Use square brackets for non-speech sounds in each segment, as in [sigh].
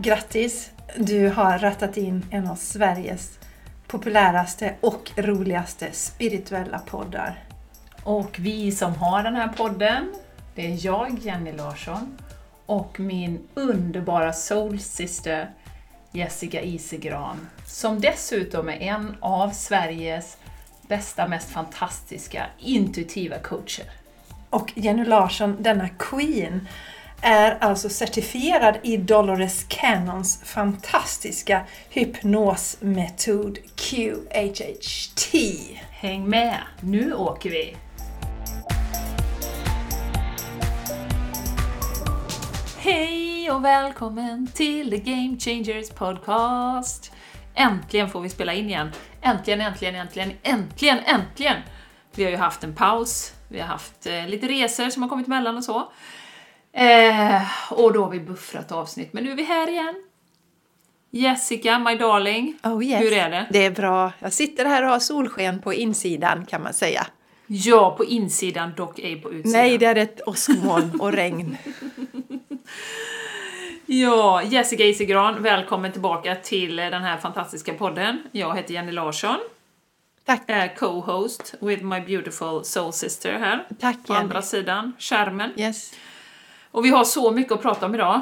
Grattis! Du har rattat in en av Sveriges populäraste och roligaste spirituella poddar. Och vi som har den här podden, det är jag, Jenny Larsson, och min underbara soulsyster Jessica Isegran, som dessutom är en av Sveriges bästa, mest fantastiska intuitiva coacher. Och Jenny Larsson, denna Queen, är alltså certifierad i Dolores Cannons fantastiska hypnosmetod QHHT. Häng med, nu åker vi! Hej och välkommen till The Game Changers Podcast! Äntligen får vi spela in igen. Äntligen, äntligen, äntligen, äntligen, äntligen! Vi har ju haft en paus, vi har haft eh, lite resor som har kommit emellan och så. Eh, och då har vi buffrat avsnitt, men nu är vi här igen. Jessica, my darling, Oh yes. hur är det? Det är bra. Jag sitter här och har solsken på insidan kan man säga. Ja, på insidan, dock ej på utsidan. Nej, det är ett åskmoln och regn. [laughs] Ja, Jessica Isegran, välkommen tillbaka till den här fantastiska podden. Jag heter Jenny Larsson, Tack, är co-host with my beautiful soul sister här tack på Jenny. andra sidan skärmen. Yes. Och vi har så mycket att prata om idag.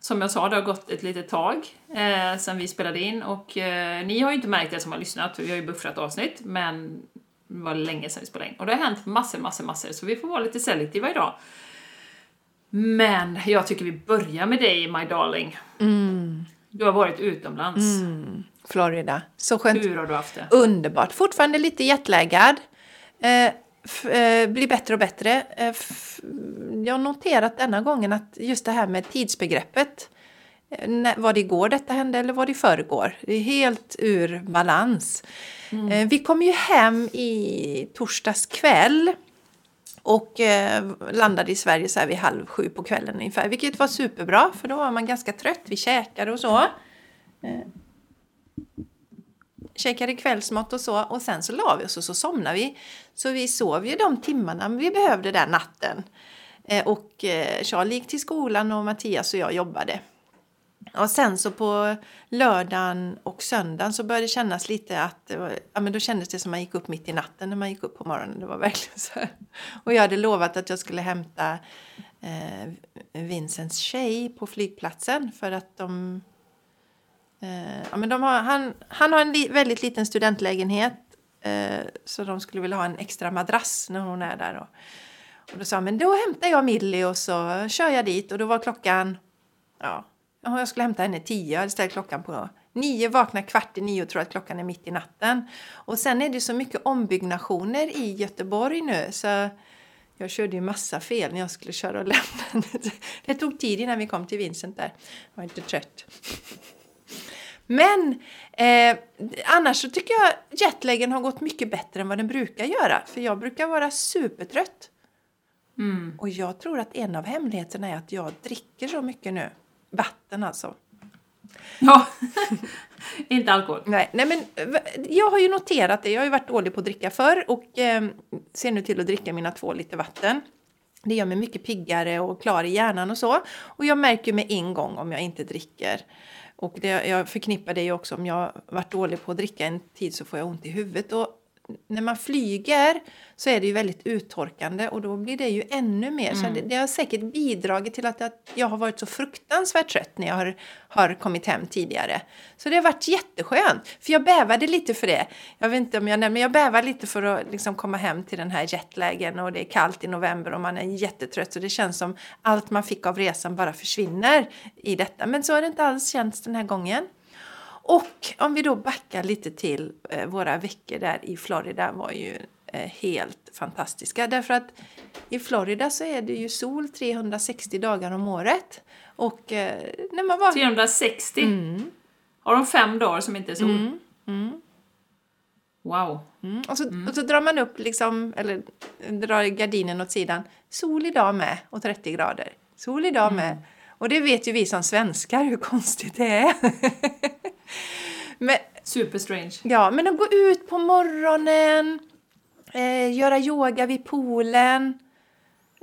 Som jag sa, det har gått ett litet tag eh, sedan vi spelade in och eh, ni har ju inte märkt det som har lyssnat, vi har ju buffrat avsnitt, men det var länge sedan vi spelade in. Och det har hänt massor, massor, massor, så vi får vara lite selektiva idag. Men jag tycker vi börjar med dig, my darling. Du har varit utomlands. Florida. Så skönt. Hur har du haft det? Underbart. Fortfarande lite jetlaggad. Eh, blir bättre och bättre. Eh, jag har noterat denna gången att just det här med tidsbegreppet. eh, Var det igår detta hände eller var det i förrgår? Det är helt ur balans. Eh, vi kom ju hem i torsdags kväll. Och eh, landade i Sverige så här vid halv sju på kvällen ungefär. Vilket var superbra för då var man ganska trött. Vi käkade och så käkade kvällsmat och så och sen så la vi oss och så somnade vi. Så vi sov ju de timmarna vi behövde den natten. Eh, och eh, Charlie gick till skolan och Mattias och jag jobbade. Och sen så på lördagen och söndagen så började det kännas lite att ja, men då kändes det som man gick upp mitt i natten när man gick upp på morgonen. Det var verkligen så här. Och jag hade lovat att jag skulle hämta eh, Vincents tjej på flygplatsen för att de Eh, ja, men de har, han, han har en li, väldigt liten studentlägenhet eh, så de skulle vilja ha en extra madrass när hon är där. Och, och då sa han, men då hämtar jag Millie och så kör jag dit och då var klockan, ja, ja, jag skulle hämta henne tio, jag hade ställt klockan på nio, vaknar kvart i nio och tror att klockan är mitt i natten. Och sen är det så mycket ombyggnationer i Göteborg nu så jag körde ju massa fel när jag skulle köra och lämna. [laughs] Det tog tid innan vi kom till Vincent där. Jag var inte trött. Men eh, annars så tycker jag jetlagen har gått mycket bättre än vad den brukar göra. För jag brukar vara supertrött. Och jag tror att en av hemligheterna är att jag dricker så mycket nu. Vatten alltså. Ja, [laughs] inte alkohol. Nej, nej men jag har ju noterat det. Jag har ju varit dålig på att dricka förr och eh, ser nu till att dricka mina två liter vatten. Det gör mig mycket piggare och klar i hjärnan och så. Och jag märker med en gång om jag inte dricker. Och det, jag förknippar det ju också om jag varit dålig på att dricka en tid så får jag ont i huvudet. Och när man flyger så är det ju väldigt uttorkande och då blir det ju ännu mer. Så det, det har säkert bidragit till att, att jag har varit så fruktansvärt trött när jag har, har kommit hem tidigare. Så det har varit jätteskönt. För jag bävade lite för det. Jag vet inte om jag nämnde, men jag bävade lite för att liksom komma hem till den här jetlagen och det är kallt i november och man är jättetrött så det känns som allt man fick av resan bara försvinner i detta. Men så har det inte alls känts den här gången. Och om vi då backar lite till eh, våra veckor där i Florida var ju eh, helt fantastiska. Därför att i Florida så är det ju sol 360 dagar om året. Och eh, när man var... 360. Mm. Har de fem dagar som inte är sol? Wow. Mm. Och, så, och så drar man upp liksom, eller drar gardinen åt sidan. Sol idag med och 30 grader. Sol idag med. Och det vet ju vi som svenskar hur konstigt det är. [laughs] men, Super strange. Ja, men att gå ut på morgonen, eh, göra yoga vid poolen,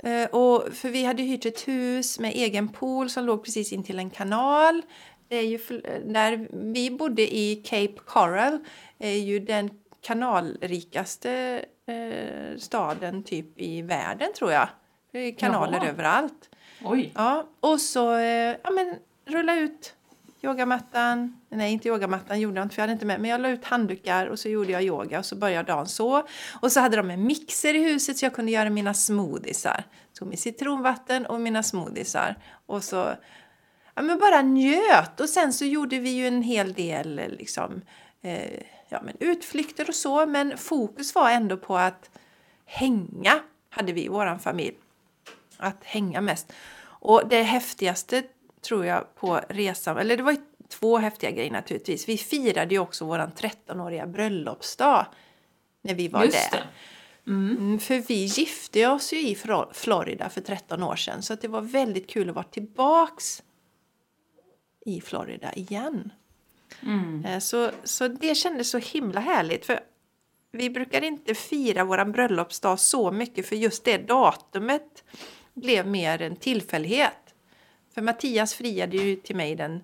Eh, och, för vi hade hyrt ett hus med egen pool som låg precis intill en kanal. Det är ju, där vi bodde i Cape Coral är ju den kanalrikaste eh, staden typ i världen tror jag. Det är kanaler Jaha. överallt. Oj. Ja, och så eh, ja, men, rulla ut yogamattan. Nej, inte yogamattan gjorde jag inte för jag hade inte med. Men jag la ut handdukar och så gjorde jag yoga och så började dagen så. Och så hade de en mixer i huset så jag kunde göra mina smoothiesar. Tog mitt citronvatten och mina smoothiesar. Och så ja, men bara njöt. Och sen så gjorde vi ju en hel del liksom, eh, ja, men utflykter och så. Men fokus var ändå på att hänga, hade vi i vår familj. Att hänga mest. Och det häftigaste tror jag på resan, eller det var två häftiga grejer naturligtvis. Vi firade ju också vår 13-åriga bröllopsdag när vi var Just där. Mm. Mm, för vi gifte oss ju i Florida för 13 år sedan så det var väldigt kul att vara tillbaks i Florida igen. Mm. Eh, Så, så det kändes så himla härligt. För vi brukar inte fira vår bröllopsdag så mycket för just det datumet blev mer en tillfällighet. För Mattias friade ju till mig den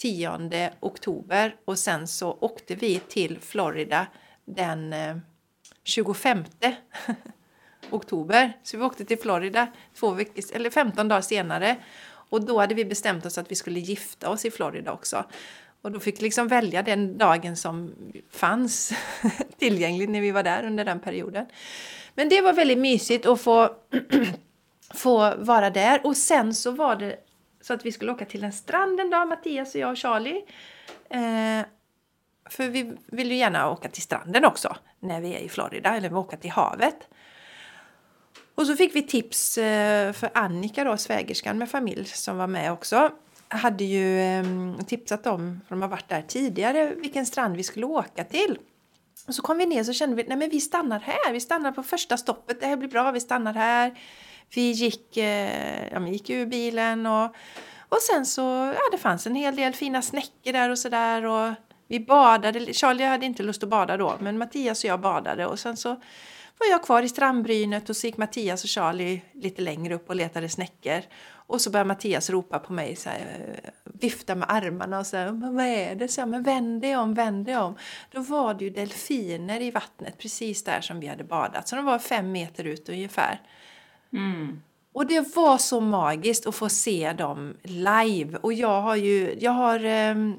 10 oktober och sen så åkte vi till Florida den eh, 25 [laughs] oktober. Så vi åkte till Florida två veckor, eller 15 dagar senare. Och då hade vi bestämt oss att vi skulle gifta oss i Florida också. Och då fick vi liksom välja den dagen som fanns [laughs] tillgänglig när vi var där under den perioden. Men det var väldigt mysigt att få, [clears throat] få vara där. Och sen så var det så att vi skulle åka till en strand en dag, Mattias och jag och Charlie. Eh, för vi vill ju gärna åka till stranden också när vi är i Florida, eller vi åka till havet. Och så fick vi tips eh, för Annika då, svägerskan med familj som var med också. Hade ju eh, tipsat om, för de har varit där tidigare, vilken strand vi skulle åka till. Och så kom vi ner så kände vi, nej men vi stannar här, vi stannar på första stoppet, det här blir bra, vi stannar här. Vi gick, eh, ja, vi gick ur bilen och, och sen så, ja det fanns en hel del fina snäckor där och sådär och vi badade, Charlie hade inte lust att bada då, men Mattias och jag badade och sen så var jag kvar i strandbrynet och så gick Mattias och Charlie lite längre upp och letade snäckor. Och så började Mattias ropa på mig, så här, eh, vifta med armarna och säga men vad är det? Så här, men vänd dig om, vänd dig om. Då var det ju delfiner i vattnet precis där som vi hade badat. Så de var fem meter ut ungefär. Mm. Och det var så magiskt att få se dem live. Och jag har ju, jag har, ehm,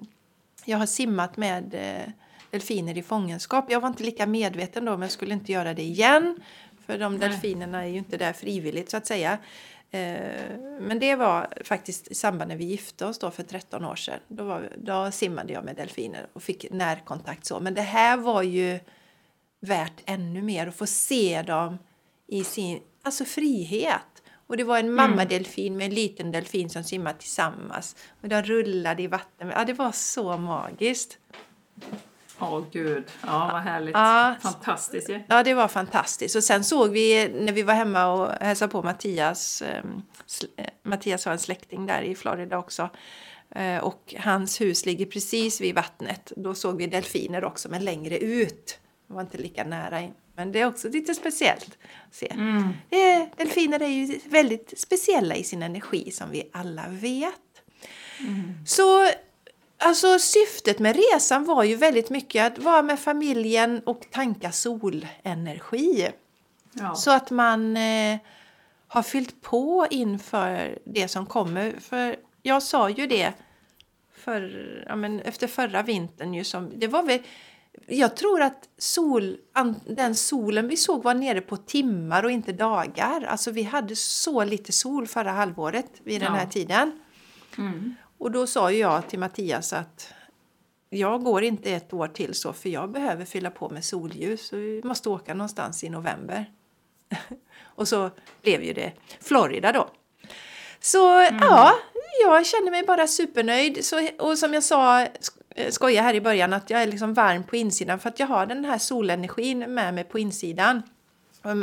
jag har simmat med eh, delfiner i fångenskap. Jag var inte lika medveten då men jag skulle inte göra det igen. För de delfinerna är ju inte där frivilligt så att säga. Eh, Men det var faktiskt i samband när vi gifte oss då för 13 år sedan. Då, var, då simmade jag med delfiner och fick närkontakt så. Men det här var ju värt ännu mer att få se dem i sin alltså frihet. Och det var en mammadelfin med en liten delfin som simmade tillsammans. Och de rullade i vatten. Ja, det var så magiskt. Åh gud, ja vad härligt. Ja. Fantastiskt ju. Ja, det var fantastiskt. Och sen såg vi när vi var hemma och hälsade på Mattias. Eh, sl- eh, Mattias har en släkting där i Florida också. Eh, och hans hus ligger precis vid vattnet. Då såg vi delfiner också, men längre ut. Det var inte lika nära in. Men det är också lite speciellt att se. Mm. Eh, delfiner är ju väldigt speciella i sin energi som vi alla vet. Så alltså, syftet med resan var ju väldigt mycket att vara med familjen och tanka solenergi. Ja. Så att man eh, har fyllt på inför det som kommer. För jag sa ju det för, ja, men efter förra vintern. Ju som, det var väl, jag tror att sol, den solen vi såg var nere på timmar och inte dagar. Alltså vi hade så lite sol förra halvåret vid den Ja. här tiden. Mm. Och då sa ju jag till Mattias att jag går inte ett år till så för jag behöver fylla på med solljus. Så vi måste åka någonstans i november. [laughs] och så blev ju det Florida då. Så ja, jag känner mig bara supernöjd. Så, och som jag sa, eh, skoja här i början, att jag är liksom varm på insidan för att jag har den här solenergin med mig på insidan.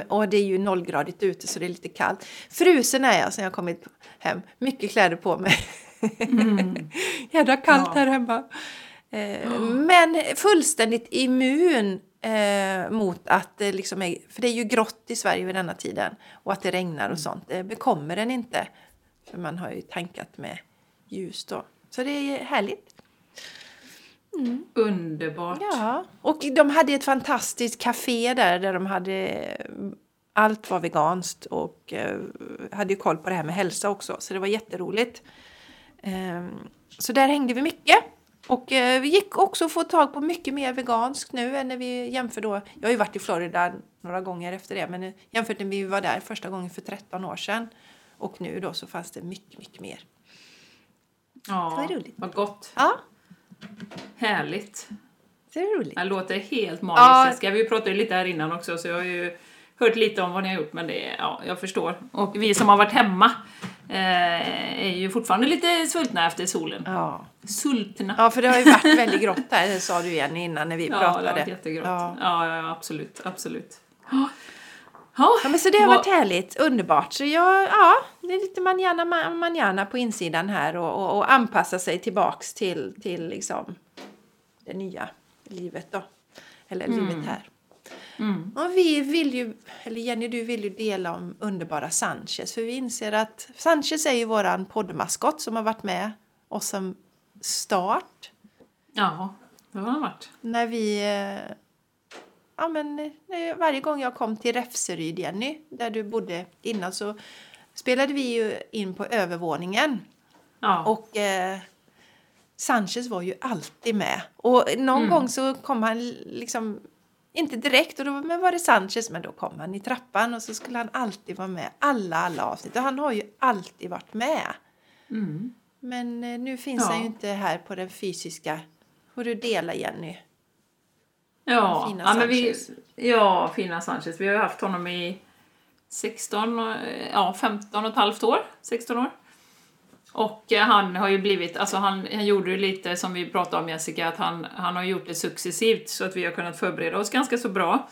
Och- det är ju nollgradigt ute så det är lite kallt. Frusen är jag sen jag kommit hem. Mycket kläder på mig. [laughs] Jädra kallt Ja. här hemma. Eh, Men fullständigt immun Eh, mot att det liksom är, för det är ju grått i Sverige vid denna tiden och att det regnar och sånt. Det bekommer den inte. För man har ju tankat med ljus då. Så det är härligt. Underbart. Ja, och de hade ett fantastiskt café där, där de hade allt var veganskt och eh, hade ju koll på det här med hälsa också, så det var jätteroligt. Ehm, så där hängde vi mycket. Och eh, vi gick också att få tag på mycket mer veganskt nu än när vi jämför då. Jag har ju varit i Florida några gånger efter det, men jämfört med när vi var där första gången för 13 år sedan och nu då så fanns det mycket, mycket mer. Ja, Det var roligt. vad gott. Ja, Härligt. det är roligt. Det låter helt magiskt Ja. Vi pratade lite här innan också så jag har ju hört lite om vad ni har gjort men det ja, jag förstår. Och vi som har varit hemma eh, är ju fortfarande lite svultna efter solen. Ja. Sultna. ja, för det har ju varit väldigt grått där, det sa du igen innan när vi Ja, pratade. det har varit jättegrått. Ja. Ja. Ja, ja, absolut, absolut. Ja, ja, men så det har vad- varit härligt, underbart. Så jag, ja, det är lite manjana, ma- manjana på insidan här och, och, och anpassa sig tillbaks till, till liksom det nya livet då. Eller livet här. Mm. Och vi vill ju, eller Jenny du vill ju dela om underbara Sanchez för vi inser att Sanchez är ju våran poddmaskot som har varit med oss som start. Ja, det har han varit. När vi... Ja, men eh, varje gång jag kom till Räfseryd, Jenny, där du bodde innan, så spelade vi ju in på övervåningen. Ja, Och eh, Sanchez var ju alltid med. Och någon Mm. gång så kom han liksom, inte direkt, och då men var det Sanchez, men då kom han i trappan och så skulle han alltid vara med. Alla, alla avsnitt. Och han har ju alltid varit med. mm. Men eh, nu finns Ja. han ju inte här på den fysiska. Får du dela, Jenny? Ja. Fina ja, men vi, ja, fina Sanchez. Vi har ju haft honom i 16, och- ja 15 och ett halvt år, 16 år. Och eh, han har ju blivit, alltså han, han gjorde ju lite som vi pratade om Jessica, att han, han har gjort det successivt så att vi har kunnat förbereda oss ganska så bra.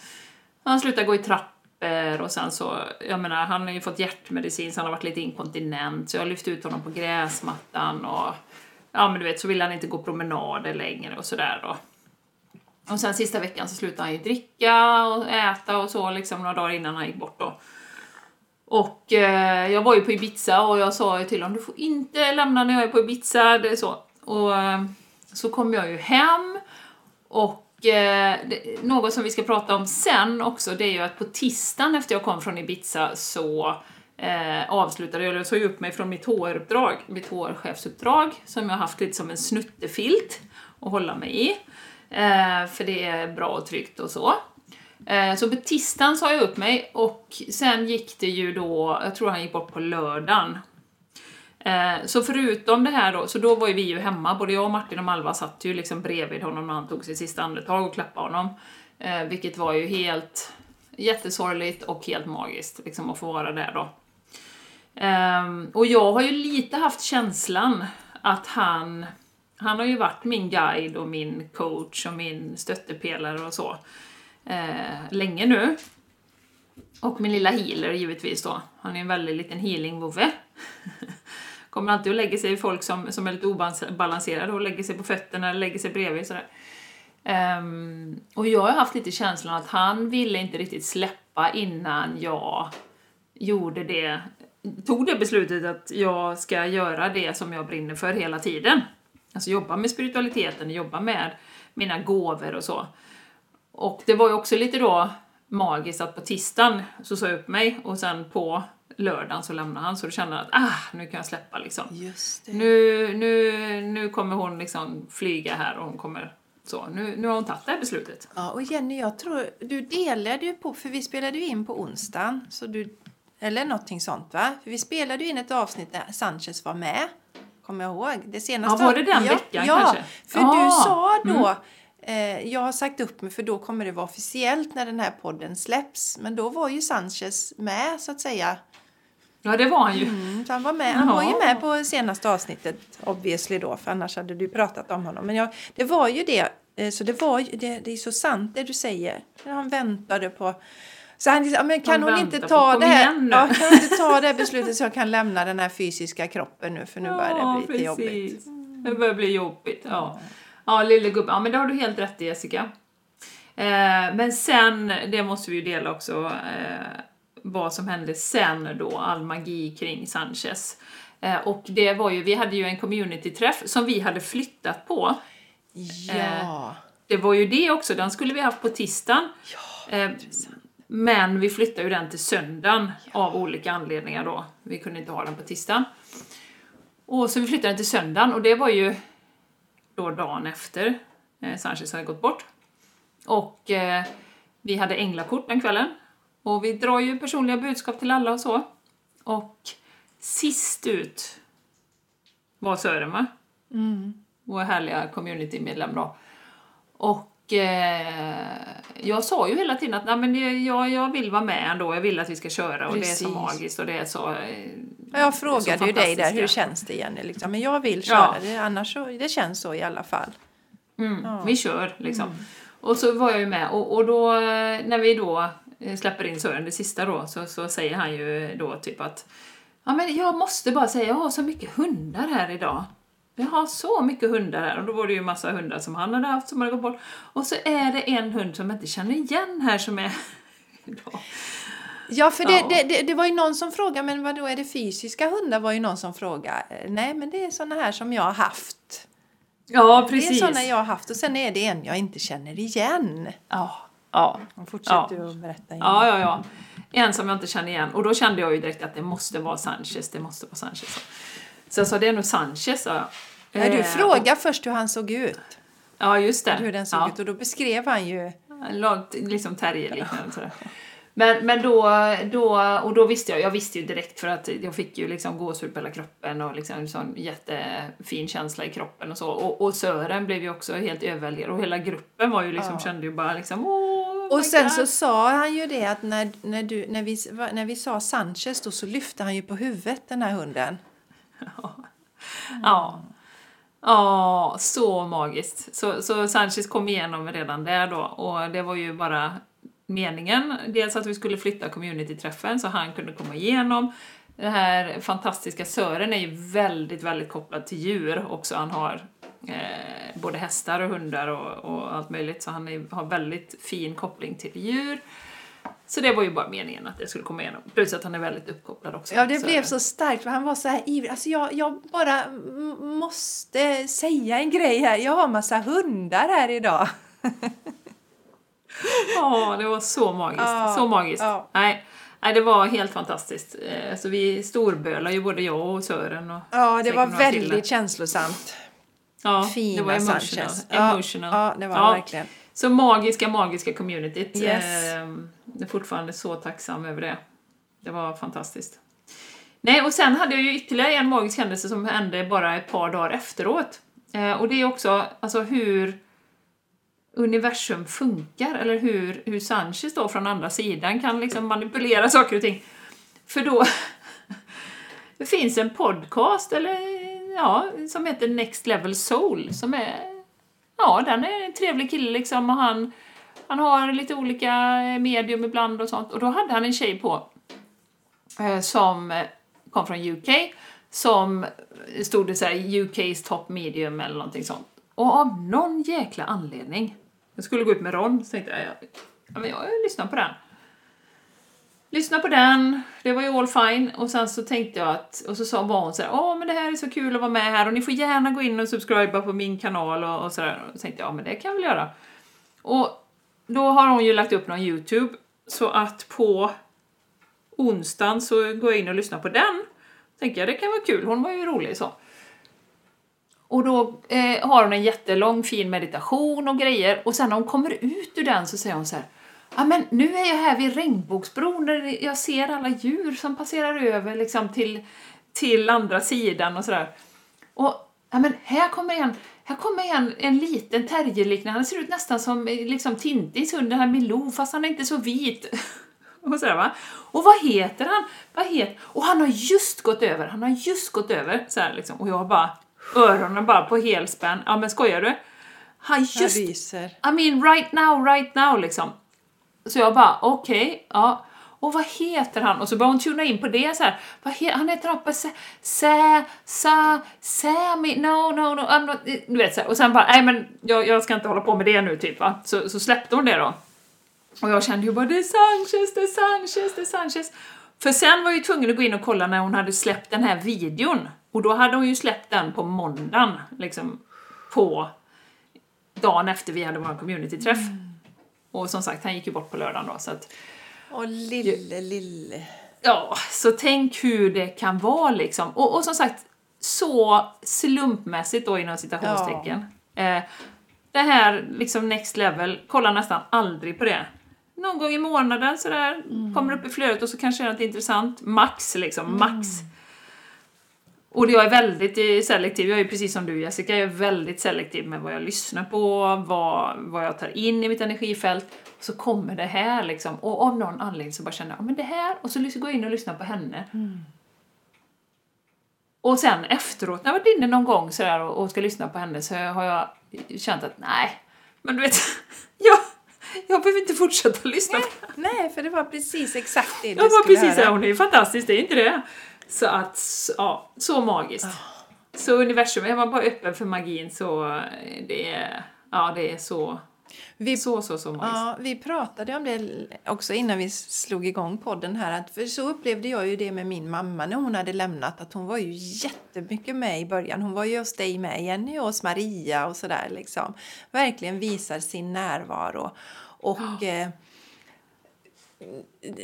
Han slutade gå i trappor och sen så, jag menar, han har ju fått hjärtmedicin så han har varit lite inkontinent så jag har lyft ut honom på gräsmattan och ja men du vet så vill han inte gå promenader längre och sådär då. Och sen sista veckan så slutade han ju dricka och äta och så liksom några dagar innan han gick bort då. Och eh, jag var ju på Ibiza och jag sa ju till honom du får inte lämna när jag är på Ibiza, det är så. Och eh, så kom jag ju hem och eh, det, något som vi ska prata om sen också det är ju att på tisdagen efter jag kom från Ibiza så eh, avslutade jag, jag sa ju upp mig från mitt HR-uppdrag, mitt HR-chefsuppdrag som jag haft lite som en snuttefilt att hålla mig i. Eh, för det är bra och tryggt och så. Eh, Så på tisdagen sa jag upp mig och sen gick det ju då, jag tror han gick bort på lördagen. Eh, Så förutom det här då, så då var ju vi ju hemma, både jag och Martin och Malva satt ju liksom bredvid honom när han tog sitt sista andetag och klappade honom. Eh, Vilket var ju helt jättesorgligt och helt magiskt liksom att få vara där då. Ehm, Och jag har ju lite haft känslan att han, han har ju varit min guide och min coach och min stöttepelare och så eh, länge nu. Och min lilla healer givetvis då. Han är en väldigt liten healing-vovve. [laughs] Kommer alltid och lägger sig i folk som, som är lite obalanserade och lägger sig på fötterna eller lägger sig bredvid sådär. Um, och jag har haft lite känslan att han ville inte riktigt släppa innan jag gjorde det, tog det beslutet att jag ska göra det som jag brinner för hela tiden. Alltså jobba med spiritualiteten, jobba med mina gåvor och så. Och det var ju också lite då magiskt att på tisdagen så sa jag upp mig och sen på lördagen så lämnade han så då kände jag att ah, nu kan jag släppa liksom. Nu, nu, nu kommer hon liksom flyga här och hon kommer så. Nu, nu har hon tagit det här beslutet. Ja, och Jenny, jag tror du delade ju på, för vi spelade ju in på onsdagen, så du, eller någonting sånt va? För vi spelade ju in ett avsnitt där Sanchez var med, kommer jag ihåg. Det senaste. Ja, var det den ja, veckan ja, kanske? för Ah, du sa då, eh, jag har sagt upp mig för då kommer det vara officiellt när den här podden släpps. Men då var ju Sanchez med så att säga. Ja, det var han ju. Mm, han var med, han var ju Ja. med på senaste avsnittet obviously då, för annars hade du pratat om honom. Men jag, det var ju det, eh, så det var ju, det, det är så sant det du säger. Han väntade på så han liksom, men kan hon inte ta det här, ja, kan hon inte ta det här beslutet så jag kan lämna den här fysiska kroppen nu för nu börjar det bli lite jobbigt. precis. Det börjar bli jobbigt, ja. Ja, lille gubben. Ja, men det har du helt rätt i, Jessica. Eh, men sen, det måste vi ju dela också, eh, vad som hände sen då, all magi kring Sanchez. Eh, och det var ju, vi hade ju en communityträff som vi hade flyttat på. Ja. Det var ju det också, den skulle vi haft på tisdagen. Eh, men vi flyttade ju den till söndagen av olika anledningar då. Vi kunde inte ha den på tisdagen. Och så vi flyttade den till söndagen och det var ju då dagen efter eh, Sanchez hade gått bort. Och eh, vi hade änglakort den kvällen. Och vi drar ju personliga budskap till alla och så. Och sist ut var Sören va? Vår härliga communitymedlem då. Och eh, jag sa ju hela tiden att Nej, men jag, jag vill vara med ändå, jag vill att vi ska köra och det är Precis. så magiskt och det är så... Eh, Jag frågade så ju dig där, hur känns det Jenny? Liksom. Men jag vill köra Ja. det, annars så, det känns så i alla fall. Mm, Vi kör liksom. Och så var jag ju med och, och då eh, när vi då eh, släpper in Sören, det sista då, så, så säger han ju då typ att Ja men jag måste bara säga, jag har så mycket hundar här idag. Jag har så mycket hundar här och då var det ju massa hundar som han hade haft som hade gått bort. Och så är det en hund som jag inte känner igen här som är [laughs] idag. Ja, för det, Ja. Det, det, det var ju någon som frågade, men vad då är det fysiska hundar? var ju någon som frågade. Nej, men det är såna här som jag har haft. Ja Det är såna jag har haft och sen är det en jag inte känner igen. Ja, ja. Fortsätt Ja. du att berätta. Jenny. Ja, ja, ja. En som jag inte känner igen. Och då kände jag ju direkt att det måste vara Sanchez, det måste vara Sanchez. Jag sa, det är nog Sanchez, sa jag. Nej, du Eh, frågade först hur han såg ut. Ja, just det. Hur den såg ja. ut och då beskrev han ju. Lag, liksom terrierliknande. Men, men då, då, och då visste jag, jag visste ju direkt för att jag fick ju liksom gåshud på hela kroppen och liksom en sån jättefin känsla i kroppen och så. Och, och Sören blev ju också helt överväldigad och hela gruppen var ju liksom, Ja. kände ju bara liksom åh, Och sen God." så sa han ju det att när, när, du, när, vi, när vi sa Sanchez då så lyfte han ju på huvudet den här hunden. Ja. Ja, så magiskt. Så, så Sanchez kom igenom redan där då och det var ju bara meningen. Dels att vi skulle flytta communityträffen så han kunde komma igenom. Den här fantastiska Sören är ju väldigt, väldigt kopplad till djur också. Han har eh, både hästar och hundar och, och allt möjligt så han är, har väldigt fin koppling till djur. Så det var ju bara meningen att det skulle komma igenom. Plus att han är väldigt uppkopplad också. Ja, det blev Sören. så starkt för han var så här ivrig. Alltså jag, jag bara måste säga en grej här. Jag har massa hundar här idag. [laughs] Ja, det var så magiskt. Ja, så magiskt. ja. Nej, nej, det var helt fantastiskt. Eh, Så vi storbölade ju både jag och Sören. Och Ja, det var till väldigt där. känslosamt. ja, Fina det var emotional. Sanchez. emotional. Ja, ja, det var det verkligen. Så magiska, magiska communityt. Yes. Ehm, är fortfarande så tacksam över det. Det var fantastiskt. Nej, och sen hade jag ju ytterligare en magisk händelse som hände bara ett par dagar efteråt. Eh, och det är också alltså hur universum funkar, eller hur, hur Sanchez då från andra sidan kan liksom manipulera saker och ting. För då, [laughs] det finns en podcast, eller ja, som heter Next Level Soul, som är, ja, den är en trevlig kille liksom, och han, han har lite olika eh, medium ibland och sånt. Och då hade han en tjej på eh, som eh, kom från UK, som eh, stod det så här UK's top medium eller någonting sånt. Och av någon jäkla anledning, jag skulle gå ut med Ron, så tänkte jag, ja, ja, men jag lyssnar på den. Lyssna på den, det var ju all fine. Och sen så tänkte jag att, och så sa var hon så här, åh men det här är så kul att vara med här och ni får gärna gå in och subscriba på min kanal och, och sådär. Och så tänkte jag, ja men det kan jag väl göra. Och då har hon ju lagt upp någon YouTube, så att på onsdagen så går jag in och lyssnar på den. Tänker jag, det kan vara kul, hon var ju rolig så. Och då eh, har hon en jättelång fin meditation och grejer och sen när hon kommer ut ur den så säger hon så här Ja men nu är jag här vid regnbågsbron där jag ser alla djur som passerar över liksom till, till andra sidan och sådär. Och ja men här kommer en, här kommer en, en liten terrierliknande, han ser ut nästan som eh, liksom Tintis hund, den här Milou, fast han är inte så vit. [laughs] och sådär va. Och vad heter han? Vad heter... Och han har just gått över, han har just gått över så liksom. Och jag bara, öronen bara på helspänn. Ja men skojar du? Han Jag just ryser. i mean right now, right now liksom. Så jag bara, okej, ja. Och vad heter han? Och så började hon tuna in på det så här. Vad he han heter något på Sa, Sa, Sa, Sammy, no, no, no, I'm not, du vet så här. Och sen bara, nej men jag, jag ska inte hålla på med det nu typ va. Så, så släppte hon det då. Och jag kände ju bara, det är Sanchez, det är Sanchez, det är Sanchez. För sen var jag ju tvungen att gå in och kolla när hon hade släppt den här videon. Och då hade hon ju släppt den på måndagen, liksom på dagen efter vi hade vår communityträff. Mm. Och som sagt, han gick ju bort på lördagen då så att... Åh, lille, lille. Ja, så tänk hur det kan vara liksom. Och, och som sagt, så slumpmässigt då inom citationstecken. Ja. Eh, det här liksom next level, kollar nästan aldrig på det. Någon gång i månaden sådär, mm. kommer upp i flödet och så kanske det är något intressant. Max liksom, mm. max. Och jag är väldigt eh, selektiv, jag är precis som du Jessica, jag är väldigt selektiv med vad jag lyssnar på, vad, vad jag tar in i mitt energifält. Så kommer det här liksom, och av någon anledning så bara känner jag, men det här, och så går jag in och lyssnar på henne. Mm. Och sen efteråt, när jag varit inne någon gång sådär och, och ska lyssna på henne så har jag känt att nej, men du vet, [laughs] jag, jag behöver inte fortsätta lyssna. Nej, nej för det var precis exakt det du Jag var precis höra. hon är ju fantastisk, det är inte det. Så att, ja, så magiskt. Oh. Så universum, är man bara öppen för magin så det är, ja det är så vi, så, så, så magiskt. Ja, vi pratade om det också innan vi slog igång podden här. Att, för så upplevde jag ju det med min mamma när hon hade lämnat. Att hon var ju jättemycket med i början. Hon var ju hos dig med, Jenny, och hos Maria och sådär liksom. Verkligen visar sin närvaro. Och... Oh. Eh,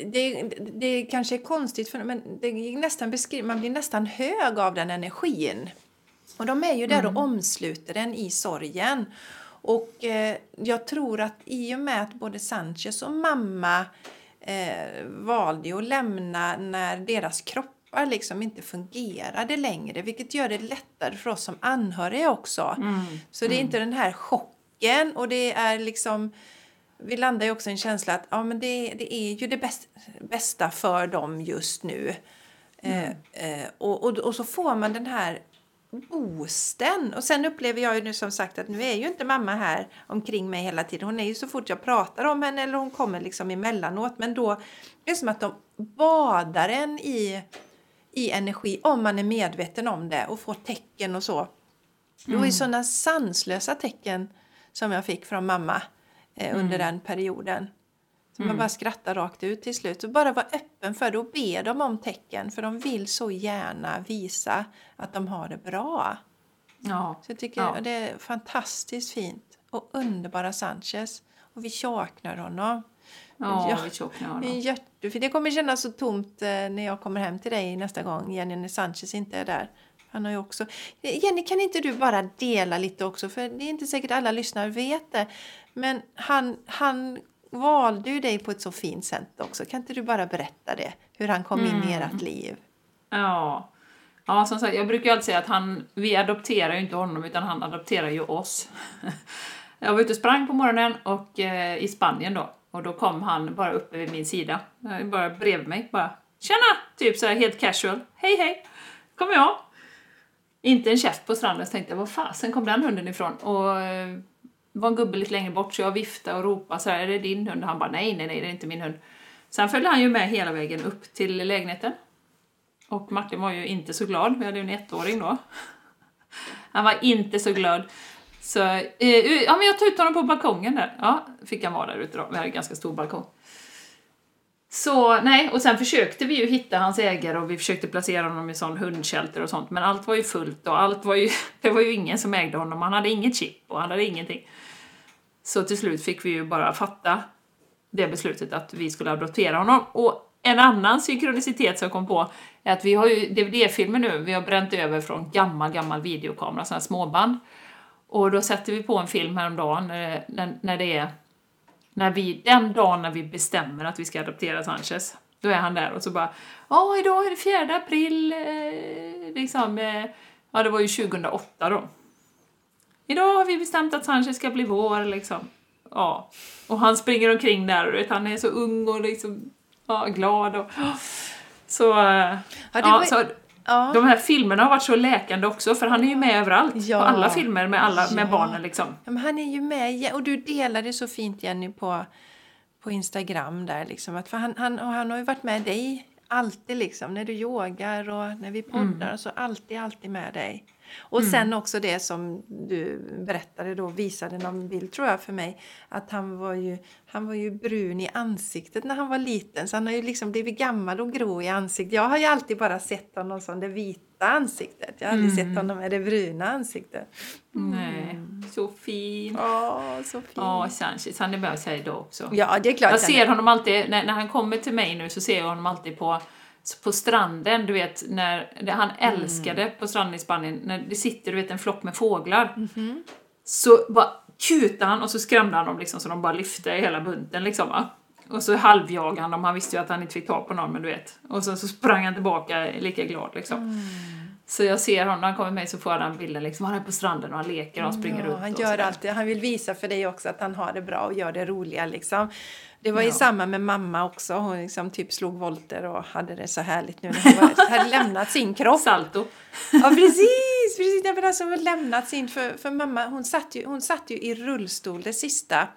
det, det kanske är konstigt, för, men det nästan beskriv, man blir nästan hög av den energin. Och de är ju där mm. och omsluter den i sorgen. Och eh, jag tror att i och med att både Sanchez och mamma eh, valde att lämna när deras kroppar liksom inte fungerade längre, vilket gör det lättare för oss som anhöriga också. Mm. Så det är mm. inte den här chocken och det är liksom vi landar ju också i en känsla att ja, men det, det är ju det bäst, bästa för dem just nu. Mm. Eh, eh, och, och, och så får man den här boosten. Och sen upplever jag ju nu som sagt att nu är ju inte mamma här omkring mig hela tiden. Hon är ju så fort jag pratar om henne eller hon kommer liksom emellanåt. Men då är det som att de badar en i, i energi om man är medveten om det och får tecken och så. Mm. Det var ju mm. sådana sanslösa tecken som jag fick från mamma eh, under mm. den perioden. Så mm. man bara skrattar rakt ut till slut. Och bara vara öppen för det och be dem om tecken. För de vill så gärna visa att de har det bra. Ja. Så jag tycker ja. det är fantastiskt fint. Och underbara Sanchez. Och vi saknar honom. Ja, vi saknar honom. Det kommer kännas så tomt eh, när jag kommer hem till dig nästa gång. Jenny när Sanchez inte är där. Han har ju också... Jenny, kan inte du bara dela lite också? För det är inte säkert alla lyssnare vet det. Men han, han valde ju dig på ett så fint sätt också. Kan inte du bara berätta det? Hur han kom mm. in i mm. ert liv? Ja. Ja, som sagt, jag brukar alltid säga att han, vi adopterar ju inte honom utan han adopterar ju oss. [laughs] jag var ute och sprang på morgonen och, eh, i Spanien då och då kom han bara uppe vid min sida, bara bredvid mig, bara Tjena! Typ så här helt casual. Hej hej! Kommer jag. Inte en käft på stranden så tänkte jag, var fasen kom den hunden ifrån? Och eh, var en gubbe lite längre bort så jag viftade och ropade så här, är det din hund? Och han bara, nej, nej, nej, det är inte min hund. Sen följde han ju med hela vägen upp till lägenheten. Och Martin var ju inte så glad, vi hade ju en ettåring då. Han var inte så glad. Så, eh, ja men jag tog ut honom på balkongen där. Ja, fick han vara där ute då, vi hade en ganska stor balkong. Så nej, och sen försökte vi ju hitta hans ägare och vi försökte placera honom i sån hundshelter och sånt, men allt var ju fullt och allt var ju, [laughs] det var ju ingen som ägde honom, han hade inget chip och han hade ingenting. Så till slut fick vi ju bara fatta det beslutet att vi skulle adoptera honom. Och en annan synkronicitet som jag kom på är att vi har ju DVD-filmer nu, vi har bränt över från gammal, gammal videokamera, sådana småband. Och då sätter vi på en film häromdagen när, när, när det är när vi, den dagen när vi bestämmer att vi ska adoptera Sanchez, då är han där och så bara Ja, idag är det 4 april, eh, liksom, eh, ja det var ju 2008 då. Idag har vi bestämt att Sanchez ska bli vår, liksom. Ja. Och han springer omkring där och vet, han är så ung och liksom, ja, glad och... Så, ja, ja, var... så Ja. De här filmerna har varit så läkande också, för han är ju med överallt. Ja. På alla filmer med, alla, med barnen liksom. Ja, men han är ju med, och du delade så fint Jenny på, på Instagram där liksom. Att, för han, han, och han har ju varit med dig alltid liksom. När du yogar och när vi poddar. Så alltid, alltid med dig. Och sen också det som du berättade då, visade någon bild tror jag för mig. Att han var ju, han var ju brun i ansiktet när han var liten. Så han har ju liksom blivit gammal och grå i ansiktet. Jag har ju alltid bara sett honom som det vita ansiktet. Jag har aldrig sett honom med det bruna ansiktet. Nej, så fin. Åh, så fint. Ja, Sanchez, han är med oss här idag också. Ja, det är klart. Jag ser honom alltid, när, när han kommer till mig nu så ser jag honom alltid på, på stranden, du vet, när han älskade på stranden i Spanien, när det sitter du vet, en flock med fåglar. Så bara kutar han och så skrämde han dem liksom så de bara lyfte hela bunten liksom va. Och så halvjagade han dem, han visste ju att han inte fick tag på någon men du vet. Och sen så sprang han tillbaka lika glad liksom. Så jag ser honom, när han kommer med mig så får jag den bilden liksom, han är på stranden och han leker och han springer Ja, runt han gör alltid, han vill visa för dig också att han har det bra och gör det roliga liksom. Det var ju Ja. samma med mamma också, hon liksom typ slog volter och hade det så härligt nu när hon var, [laughs] hade lämnat sin kropp. Salto. Ja precis, precis. Nej, men alltså, hon lämnat sin, för, för mamma hon satt, ju, hon satt ju i rullstol det sista.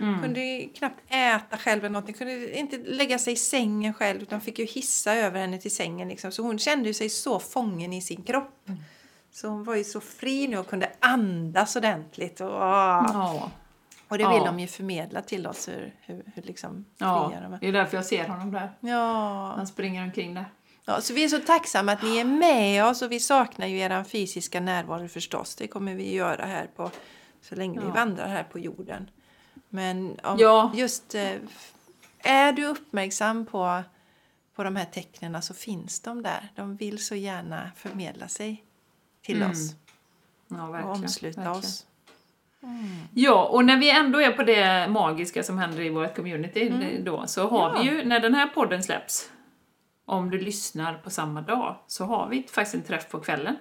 Mm. Kunde ju knappt äta själv eller någonting, kunde inte lägga sig i sängen själv utan fick ju hissa över henne till sängen liksom. Så hon kände sig så fången i sin kropp. Mm. Så hon var ju så fri nu och kunde andas ordentligt. Och, ah. Ja. Och det vill Ja. de ju förmedla till oss hur, hur, hur liksom Ja, de är. det är därför jag ser honom där. Ja. Han springer omkring där. Ja, så vi är så tacksamma att ni är med oss och vi saknar ju er fysiska närvaro förstås. Det kommer vi göra här på så länge vi Ja. vandrar här på jorden. Men Ja. just eh, är du uppmärksam på, på de här tecknen så finns de där. De vill så gärna förmedla sig till Mm. oss Ja, och omsluta verkligen. oss. Ja, och när vi ändå är på det magiska som händer i vårt community då, så har Mm. Ja. vi ju, när den här podden släpps, om du lyssnar på samma dag, så har vi faktiskt en träff på kvällen.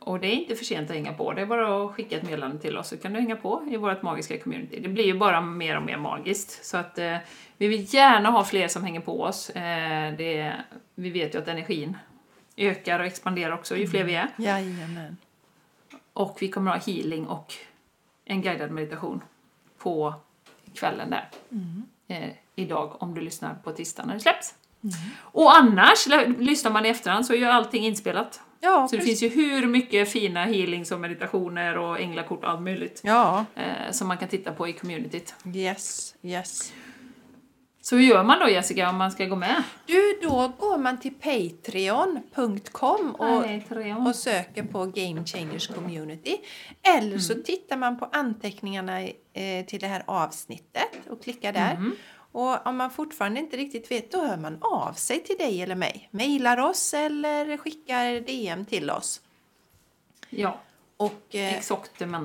Och det är inte för sent att hänga på, det är bara att skicka ett meddelande till oss så kan du hänga på i vårt magiska community. Det blir ju bara mer och mer magiskt. Så att eh, vi vill gärna ha fler som hänger på oss. Eh, det, vi vet ju att energin ökar och expanderar också ju fler vi är. Jajamän. Och vi kommer att ha healing och en guidad meditation på kvällen där. Eh, idag om du lyssnar på tisdag när det släpps. Och annars, lyssnar man i efterhand så är ju allting inspelat. Ja, Så det precis. finns ju hur mycket fina healings och meditationer och änglakort och allt möjligt ja. eh, som man kan titta på i communityt. yes, yes. Så hur gör man då Jessica om man ska gå med? Du, då går man till patreon.com och och söker på Game Changers Community. Eller så tittar man på anteckningarna eh, till det här avsnittet och klickar där. Och om man fortfarande inte riktigt vet, då hör man av sig till dig eller mig. Mailar oss eller skickar DM till oss. Ja, Och eh,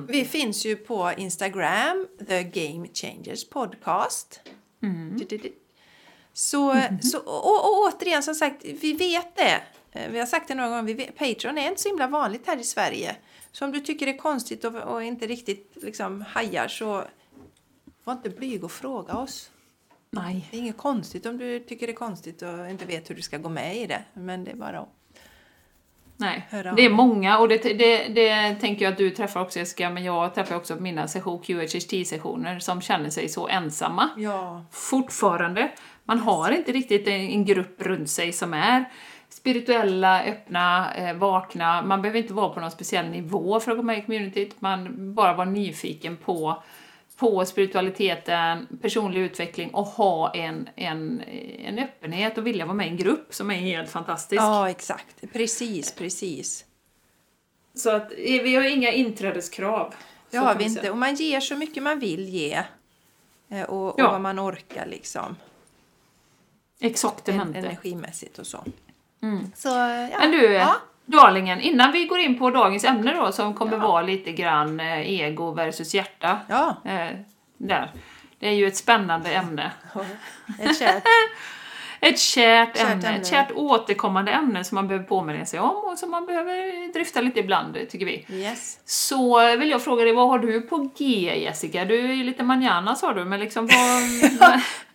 vi finns ju på Instagram, The Game Changers Podcast. Du, du. Så, så och, och återigen, som sagt, vi vet det. Eh, Vi har sagt det några gånger, vi vet, Patreon är inte så himla vanligt här i Sverige. Så om du tycker det är konstigt och, och inte riktigt liksom hajar så var inte blyg och fråga oss. Nej. Det är inget konstigt om du tycker det är konstigt och inte vet hur du ska gå med i det. Men det är bara att... Nej, det är många och det, det, det tänker jag att du träffar också Jessica, men jag träffar också på mina session QHHT-sessioner som känner sig så ensamma. Ja. Fortfarande. Man har inte riktigt en, en grupp runt sig som är spirituella, öppna, eh, vakna. Man behöver inte vara på någon speciell nivå för att gå med i communityt. Man bara vara nyfiken på, på spiritualiteten, personlig utveckling och ha en, en, en öppenhet och vilja vara med i en grupp som är helt fantastisk. ja, exakt. Precis, precis. Så att eh, vi har inga inträdeskrav. Det har vi inte. Och man ger så mycket man vill ge. Eh, Och, och Ja. vad man orkar liksom. Exaktamente. Energimässigt och så. Mm. Så, ja. Men du, Ja. Darlingen, innan vi går in på dagens ämne då som kommer Ja. vara lite grann eh, ego versus hjärta. Ja, Eh, där. Det är ju ett spännande ämne. ett kärt. [laughs] Ett kärt, Kärt ämne, ämne. ett kärt återkommande ämne som man behöver påminna sig om och som man behöver dryfta lite ibland, tycker vi. Yes. Så vill jag fråga dig, vad har du på G, Jessica? Du är ju lite manana sa du, men liksom vad... [laughs]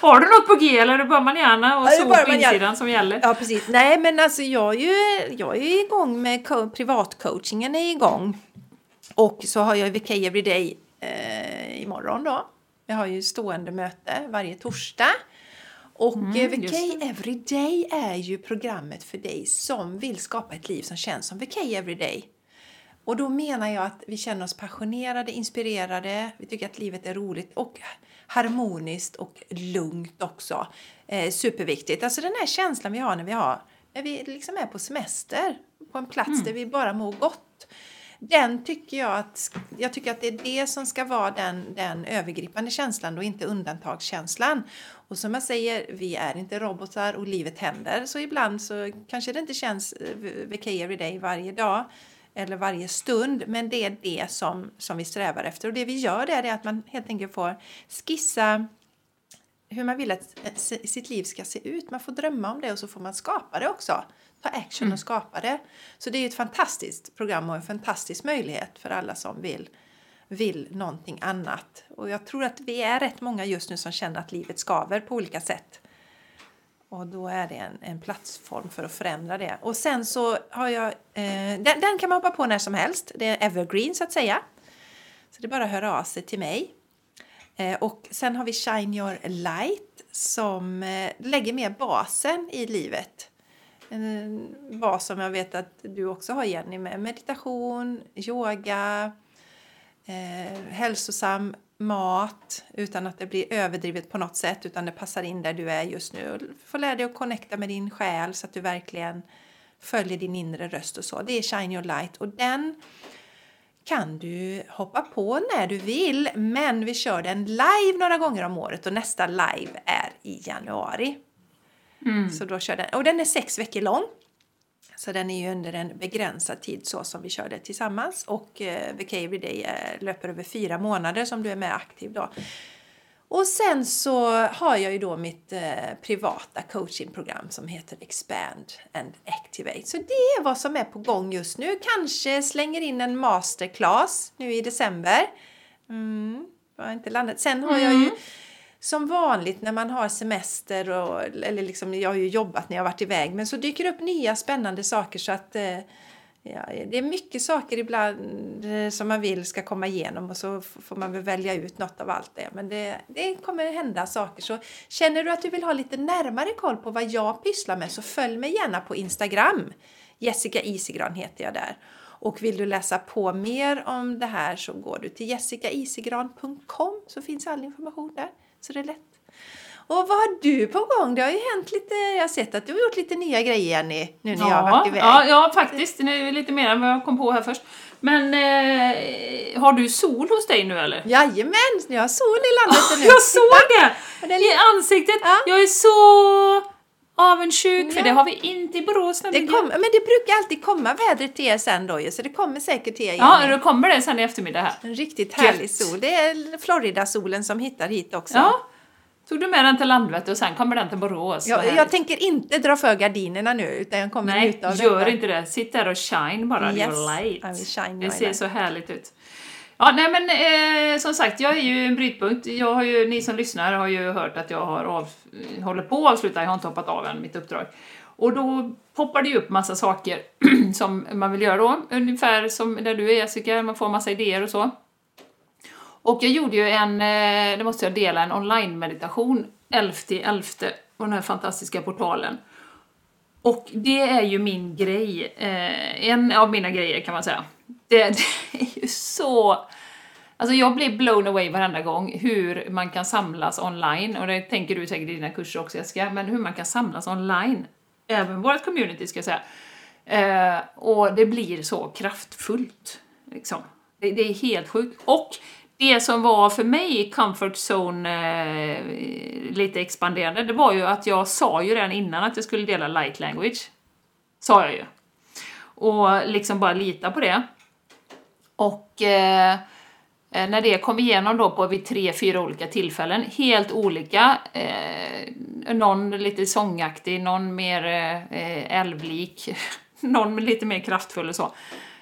har du något på G eller är det bara manana och Ja, bara på insidan som gäller? Ja, precis. Nej, men alltså jag är ju, jag är igång med co- privatcoachingen är igång. Och så har jag VK Everyday eh, imorgon då. Vi har ju stående möte varje torsdag. Och mm, eh, VK Everyday är ju programmet för dig som vill skapa ett liv som känns som VK Everyday. Och då menar jag att vi känner oss passionerade, inspirerade, vi tycker att livet är roligt och harmoniskt och lugnt också. Eh, superviktigt. Alltså den här känslan vi har när vi, har, när vi liksom är på semester på en plats mm. där vi bara mår gott. Den tycker jag att, jag tycker att det är det som ska vara den, den övergripande känslan och inte undantagskänslan. Och som jag säger, vi är inte robotar och livet händer. Så ibland så kanske det inte känns eh, VK Everyday varje dag eller varje stund. Men det är det som, som vi strävar efter. Och det vi gör där är att man helt enkelt får skissa hur man vill att eh, sitt liv ska se ut. Man får drömma om det och så får man skapa det också. Ta action och mm. skapa det. Så det är ett fantastiskt program och en fantastisk möjlighet för alla som vill, vill någonting annat. Och jag tror att vi är rätt många just nu som känner att livet skaver på olika sätt. Och då är det en, en plattform för att förändra det. Och sen så har jag, eh, den, den, kan man hoppa på när som helst. Det är evergreen så att säga. Så det är bara att höra av sig till mig. Eh, och sen har vi Shine Your Light som eh, lägger mer basen i livet. En bas som jag vet att du också har Jenny med meditation, yoga, eh, hälsosam mat utan att det blir överdrivet på något sätt utan det passar in där du är just nu. Får lära dig att connecta med din själ så att du verkligen följer din inre röst och så. Det är Shine Your Light och den kan du hoppa på när du vill men vi kör den live några gånger om året och nästa live är i januari. Mm. Så då kör den, och den är sex veckor lång. Så den är ju under en begränsad tid så som vi körde tillsammans och eh, VK Everyday eh, löper över fyra månader som du är med aktiv då. Och sen så har jag ju då mitt eh, privata coachingprogram som heter Expand and Activate. Så det är vad som är på gång just nu. Kanske slänger in en masterclass nu i december. Mm, har inte landat. Sen har jag ju mm som vanligt när man har semester och eller liksom, jag har ju jobbat när jag varit iväg men så dyker det upp nya spännande saker så att eh, ja, det är mycket saker ibland eh, som man vill ska komma igenom och så får man väl välja ut något av allt det. Men det, det kommer hända saker. Så känner du att du vill ha lite närmare koll på vad jag pysslar med så följ mig gärna på Instagram. Jessica Isigran heter jag där. Och vill du läsa på mer om det här så går du till jessicaisigran.com så finns all information där. Så det är lätt. Och vad har du på gång? Det har ju hänt lite, jag har sett att du har gjort lite nya grejer Jenny, nu när ja, jag har varit iväg. Ja, ja faktiskt. Är lite mer än vad jag kom på här först. Men eh, har du sol hos dig nu eller? Jajamän, jag har sol i landet oh, nu. Jag såg det! I ansiktet. Ja. Jag är så avundsjuk, ja. för det har vi inte i Borås det kom, Men det brukar alltid komma vädret till er sen då så det kommer säkert till er Ja, då kommer det sen i eftermiddag här. En riktigt härlig Gött. sol. Det är Florida-solen som hittar hit också. Ja. Tog du med den till Landvetter och sen kommer den till Borås? Ja, jag tänker inte dra för gardinerna nu utan jag kommer Nej, njuta av gör detta. inte det. Sitt där och shine bara, yes, your light. Shine det ser light. så härligt ut. Ja, nej men eh, som sagt, jag är ju en brytpunkt. Jag har ju, ni som lyssnar har ju hört att jag har av, håller på att avsluta, jag har inte hoppat av än mitt uppdrag. Och då poppar det ju upp massa saker [clears throat] som man vill göra då, ungefär som där du är Jessica, man får massa idéer och så. Och jag gjorde ju en, eh, det måste jag dela, en online-meditation 11.11 på den här fantastiska portalen. Och det är ju min grej, eh, en av mina grejer kan man säga. Det, [laughs] det är ju så... Alltså jag blir blown away varenda gång hur man kan samlas online, och det tänker du säkert i dina kurser också Jessica, men hur man kan samlas online. Även vårt community ska jag säga. Eh, och det blir så kraftfullt. Liksom. Det, det, är helt sjukt. Och det som var för mig comfort zone eh, lite expanderande, det var ju att jag sa ju redan innan att jag skulle dela light language. Sa jag ju. Och liksom bara lita på det. Och eh, eh, när det kom igenom då på vid tre, fyra olika tillfällen, helt olika, eh, någon lite sångaktig, någon mer eh, älvlik, [laughs] någon lite mer kraftfull och så.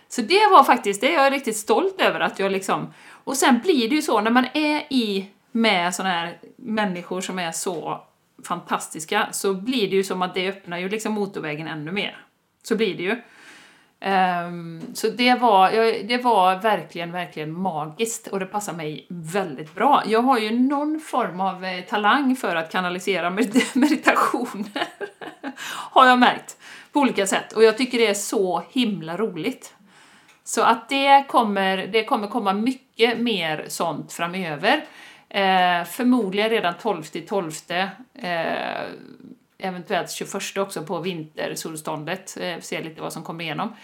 Så det var faktiskt, det är jag riktigt stolt över att jag liksom, och sen blir det ju så när man är i med sådana här människor som är så fantastiska så blir det ju som att det öppnar ju liksom motorvägen ännu mer. Så blir det ju. Um, så det var, det var verkligen, verkligen magiskt och det passar mig väldigt bra. Jag har ju någon form av eh, talang för att kanalisera med- [laughs] meditationer, [laughs] har jag märkt, på olika sätt. Och jag tycker det är så himla roligt. Så att det kommer, det kommer komma mycket mer sånt framöver. Eh, förmodligen redan 12 12 eh, eventuellt 21 också på vintersolståndet, eh, se lite vad som kommer igenom.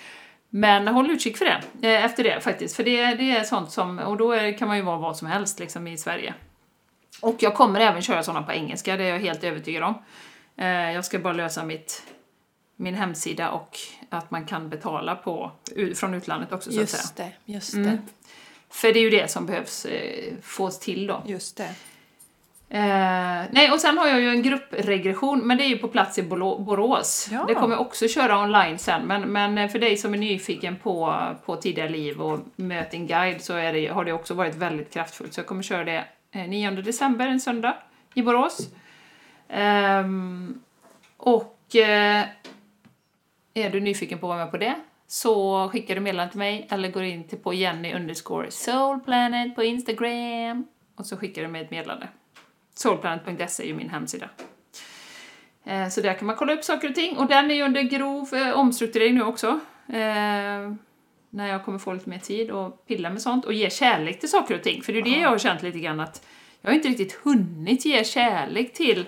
Men håll utkik för det, eh, efter det faktiskt, för det, det är sånt som, och då är, kan man ju vara vad som helst liksom i Sverige. Och jag kommer även köra sådana på engelska, det är jag helt övertygad om. Eh, jag ska bara lösa mitt, min hemsida och att man kan betala på, från utlandet också så att säga. Just det, just Mm. det, För det är ju det som behövs eh, fås till då. just det. Eh, nej, och sen har jag ju en gruppregression, men det är ju på plats i Borås. Ja. Det kommer jag också köra online sen, men, men för dig som är nyfiken på, på tidigare liv och möt en guide så det, har det också varit väldigt kraftfullt. Så jag kommer köra det eh, 9 december, en söndag, i Borås. Ehm, och eh, är du nyfiken på att vara med på det så skickar du meddelande till mig eller går in till på Jenny underscore soulplanet på Instagram och så skickar du mig ett meddelande. Soulplanet.se är ju min hemsida. Eh, Så där kan man kolla upp saker och ting och den är ju under grov eh, omstrukturering nu också. Eh, när jag kommer få lite mer tid och pilla med sånt och ge kärlek till saker och ting. För det är det jag har känt lite grann att jag har inte riktigt hunnit ge kärlek till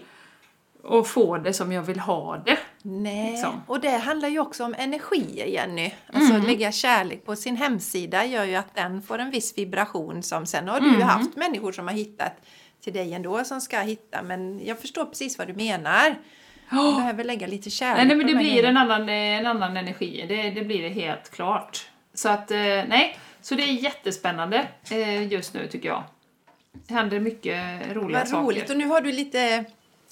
och få det som jag vill ha det. Nej, Liksom. och det handlar ju också om energier Jenny. Alltså Mm. lägga kärlek på sin hemsida gör ju att den får en viss vibration som sen har du Mm. haft människor som har hittat till dig ändå som ska hitta men jag förstår precis vad du menar. Du behöver lägga lite kärlek Nej, nej men det blir en annan, eh, en annan energi, det, det blir det helt klart. Så att, eh, nej, så det är jättespännande eh, just nu tycker jag. Det händer mycket roliga Vad saker. roligt och nu har du lite...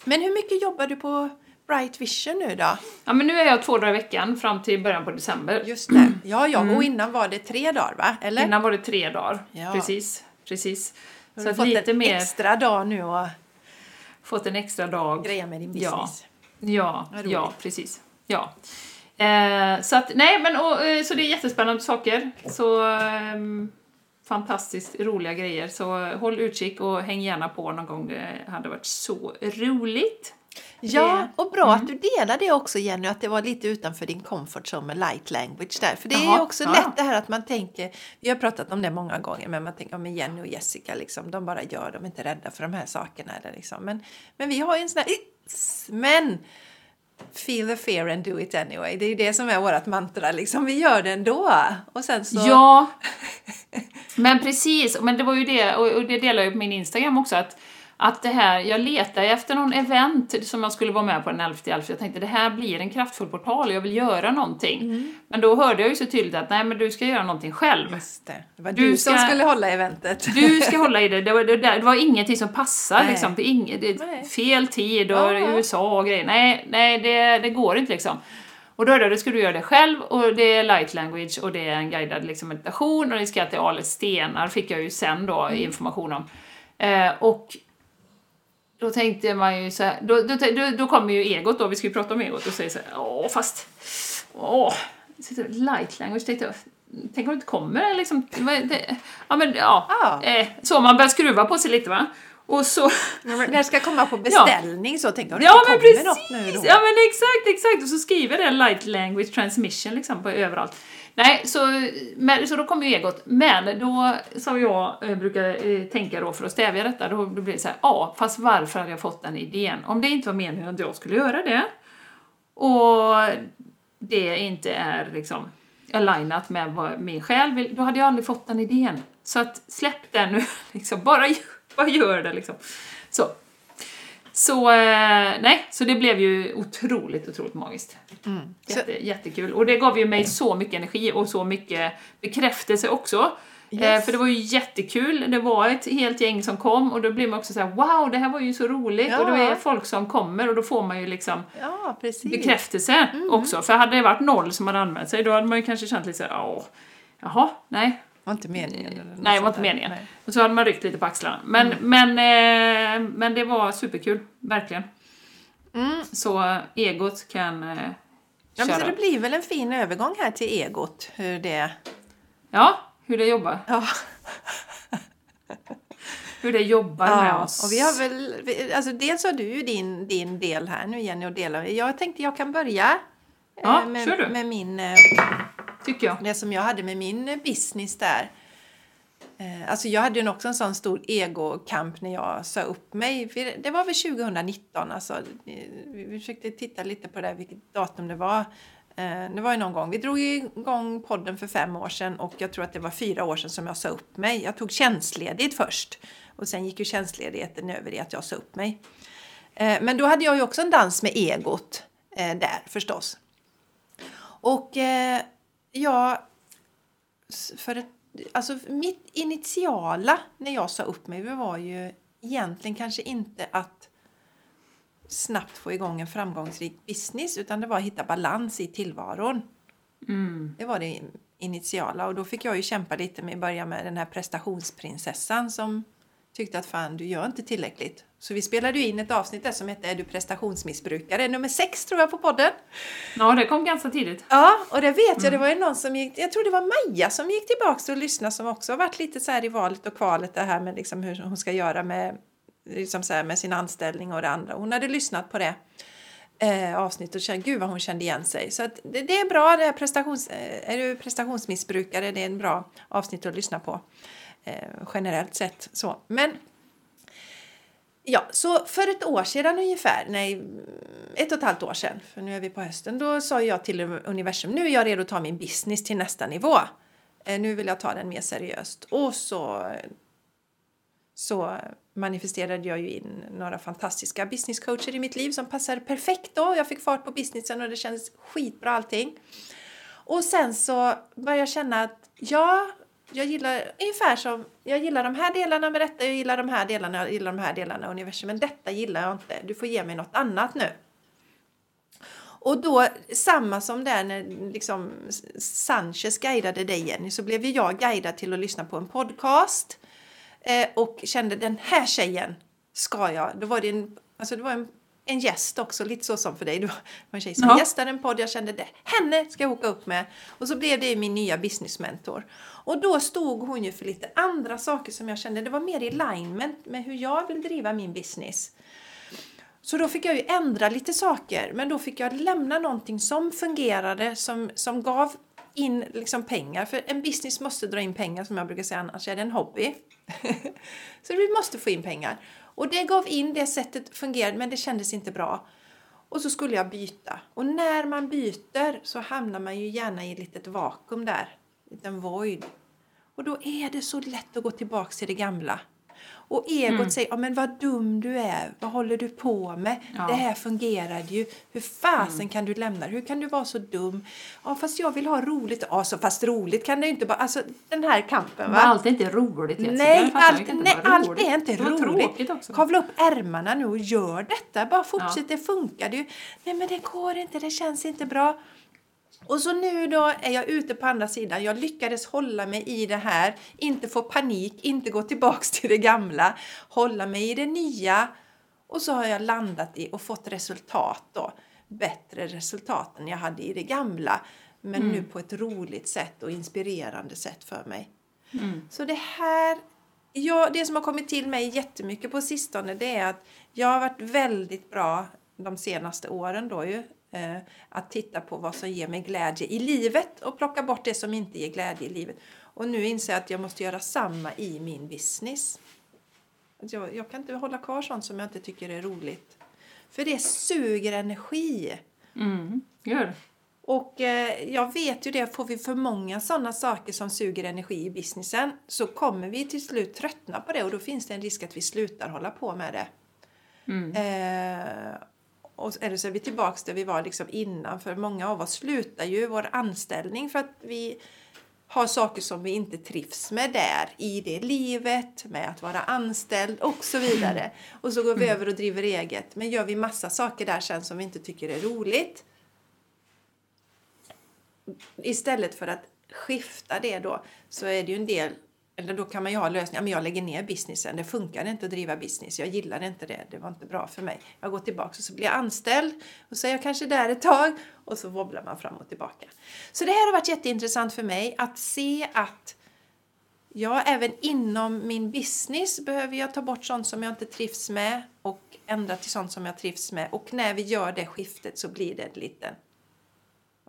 Men hur mycket jobbar du på Bright Vision nu då? Ja men nu är jag två dagar i veckan fram till början på december. Just det. Ja, ja, och innan var det tre dagar va? Eller? Mm. Innan var det tre dagar. Ja. Precis, precis. Har Så du fått lite en mer, extra dag nu och fått en extra dag. greja med din Ja. business. Ja, roligt. ja, precis. Ja. Eh, så att, nej men och, eh, så det är jättespännande saker. Så ehm, fantastiskt roliga grejer. Så håll utkik och häng gärna på någon gång. Det hade varit så roligt. Ja, och bra Mm. att du delar det också Jenny, att det var lite utanför din comfort zone med light language där. För det är Jaha, ju också ja. lätt det här att man tänker, vi har pratat om det många gånger, men man tänker, ja men Jenny och Jessica liksom, de bara gör, de är inte rädda för de här sakerna. Eller liksom. men, men vi har ju en sån här, men feel the fear and do it anyway. Det är ju det som är vårt mantra, liksom. vi gör det ändå. Och sen så... Ja, [laughs] men precis. Men det var ju det, och och det delar jag på min Instagram också, att, att det här, jag letade efter någon event som jag skulle vara med på den 11 11. Jag tänkte det här blir en kraftfull portal, jag vill göra någonting. Mm. Men då hörde jag ju så tydligt att nej men du ska göra någonting själv. Just det. Det var Du du, som ska- skulle hålla eventet. Du ska hålla i det, det var, det, det var ingenting som passar Nej. liksom. Det inget, det fel tid och är USA och grejer. Nej, nej det, det går inte liksom. Och då det, då ska du göra det själv och det är light language och det är en guidad liksom, meditation och det ska till Ale stenar fick jag ju sen då Mm. information om. Eh, och då tänkte man ju så här, då, då, då, då kommer ju egot då, vi ska ju prata om egot och säger så här, åh fast, åh, light language, tänkte jag, tänk om det inte kommer liksom, det, ja men ja, Ja. eh, så man börjar skruva på sig lite va. Och så, När det ska komma på [laughs] beställning så tänkte jag, ja men kommer något nu precis, då. ja men exakt, exakt, och så skriver det light language transmission liksom på överallt. Nej, så, men, så då kom ju egot. Men då, som jag eh, brukar eh, tänka då för att stävja detta, då blir det så här, ja, fast varför hade jag fått den idén? Om det inte var meningen att jag skulle göra det, och det inte är liksom alignat med vad min själ vill, då hade jag aldrig fått den idén. Så att släpp den nu, [laughs] liksom, bara, gör- bara gör det liksom. Så. Så, eh, nej, så det blev ju otroligt, otroligt magiskt. Mm. Så, Jätte, jättekul. Och det gav ju mig så mycket energi och så mycket bekräftelse också. Eh, Yes. för det var ju jättekul, det var ett helt gäng som kom och då blir man också så här: wow, det här var ju så roligt! Och då Ja. är folk som kommer och då får man ju liksom ja, bekräftelse Mm. också. För hade det varit noll som hade anmält sig, då hade man ju kanske känt lite såhär, åh, jaha, nej, Det var inte meningen. eller nej det var inte meningen. Nej. Och så hade man ryckt lite på axlarna. Men, men, eh, men det var superkul, verkligen. Mm. Så egot kan eh, Ja, men så köra. det blir väl en fin övergång här till egot. Hur det... Ja, hur det jobbar. Ja, [laughs] Hur det jobbar med ja. oss. och vi har väl... Alltså dels har du ju din, din del här nu Jenny och delar. Jag tänkte jag kan börja. eh, Ja, med, med min... eh, Tycker jag. det som jag hade med min business där. Eh, alltså jag hade ju också en sån stor egokamp när jag sa upp mig. Det var väl 2019 alltså. Vi försökte titta lite på det, vilket datum det var. Eh, det var ju någon gång. Vi drog igång podden för fem år sedan och jag tror att det var fyra år sedan som jag sa upp mig. Jag tog tjänstledigt först och sen gick ju tjänstledigheten över i att jag sa upp mig. Eh, men då hade jag ju också en dans med egot där förstås. Och jag... s- För ett, alltså mitt initiala när jag sa upp mig var ju egentligen kanske inte att snabbt få igång en framgångsrik business utan det var att hitta balans i tillvaron. Mm. Det var det initiala och då fick jag ju kämpa lite med att börja med den här prestationsprinsessan som tyckte att fan du gör inte tillräckligt. Så vi spelade ju in ett avsnitt där som hette Är du prestationsmissbrukare? Nummer sex tror jag på podden. Ja, det kom ganska tidigt. Ja, och det vet jag. Det var ju någon som gick, jag tror det var Maja som gick tillbaka och lyssnade som också har varit lite så här i valet och kvalet det här med liksom hur hon ska göra med, liksom så här med sin anställning och det andra. Hon hade lyssnat på det eh, avsnittet och kände gud vad hon kände igen sig. Så att det, det är bra, det är, prestations, eh, är du prestationsmissbrukare, det är en bra avsnitt att lyssna på. Eh, generellt sett så. Men Ja, så för ett år sedan ungefär, nej, ett och ett halvt år sedan, för nu är vi på hösten, då sa jag till universum, nu är jag redo att ta min business till nästa nivå. Eh, nu vill jag ta den mer seriöst. Och så, så manifesterade jag ju in några fantastiska businesscoacher i mitt liv som passade perfekt då. Jag fick fart på businessen och det kändes skitbra allting. Och sen så började jag känna att ja, jag gillar ungefär som jag gillar de här delarna med detta, jag gillar de här delarna, jag gillar de här delarna av universum, men detta gillar jag inte. Du får ge mig något annat nu. Och då, samma som där när liksom Sanchez guidade dig Jenny, så blev ju jag guidad till att lyssna på en podcast. Eh, och kände den här tjejen ska jag. Då var det en, alltså det var en, en gäst också, lite så som för dig. Det var en tjej som Ja. gästade en podd, jag kände det. Henne ska jag åka upp med. Och så blev det min nya businessmentor. Och då stod hon ju för lite andra saker som jag kände, det var mer i alignment med hur jag vill driva min business. Så då fick jag ju ändra lite saker, men då fick jag lämna någonting som fungerade, som, som gav in liksom pengar. För en business måste dra in pengar som jag brukar säga, annars är det en hobby. [laughs] så vi måste få in pengar. Och det gav in, det sättet fungerade, men det kändes inte bra. Och så skulle jag byta. Och när man byter så hamnar man ju gärna i ett litet vakuum där. En liten void. Och då är det så lätt att gå tillbaka till det gamla. Och egot säger, ja men vad dum du är, vad håller du på med? Ja. Det här fungerade ju. Hur fasen kan du lämna? Hur kan du vara så dum? Ja fast jag vill ha roligt. Ja så fast roligt kan det inte bara, alltså den här kampen Men va? allt är inte roligt Jessica. Nej, allt, nej allt är inte roligt. Kavla upp ärmarna nu och gör detta. Bara fortsätt, det funkar ju. Nej men det går inte, det känns inte bra. Och så nu då är jag ute på andra sidan. Jag lyckades hålla mig i det här, inte få panik, inte gå tillbaks till det gamla, hålla mig i det nya. Och så har jag landat i och fått resultat då. Bättre resultat än jag hade i det gamla. Men nu på ett roligt sätt och inspirerande sätt för mig. Så det här, ja, det som har kommit till mig jättemycket på sistone det är att jag har varit väldigt bra de senaste åren då ju. Eh, att titta på vad som ger mig glädje i livet och plocka bort det som inte ger glädje i livet. Och nu inser jag att jag måste göra samma i min business. Jag, jag kan inte hålla kvar sånt som jag inte tycker är roligt. För det suger energi. Mm, gör. Och eh, jag vet ju det, får vi för många sådana saker som suger energi i businessen så kommer vi till slut tröttna på det och då finns det en risk att vi slutar hålla på med det. Mm. Eh, och eller så är vi tillbaks där vi var liksom innan för många av oss slutar ju vår anställning för att vi har saker som vi inte trivs med där i det livet, med att vara anställd och så vidare. Och så går vi över och driver eget. Men gör vi massa saker där sen som vi inte tycker är roligt istället för att skifta det då så är det ju en del eller då kan man ju ha lösningar. Men jag lägger ner businessen. Det funkar inte att driva business. Jag gillade inte det. Det var inte bra för mig. Jag går tillbaka och så blir jag anställd. Och så är jag kanske där ett tag. Och så wobblar man fram och tillbaka. Så det här har varit jätteintressant för mig att se att Ja, även inom min business behöver jag ta bort sånt som jag inte trivs med och ändra till sånt som jag trivs med. Och när vi gör det skiftet så blir det en liten...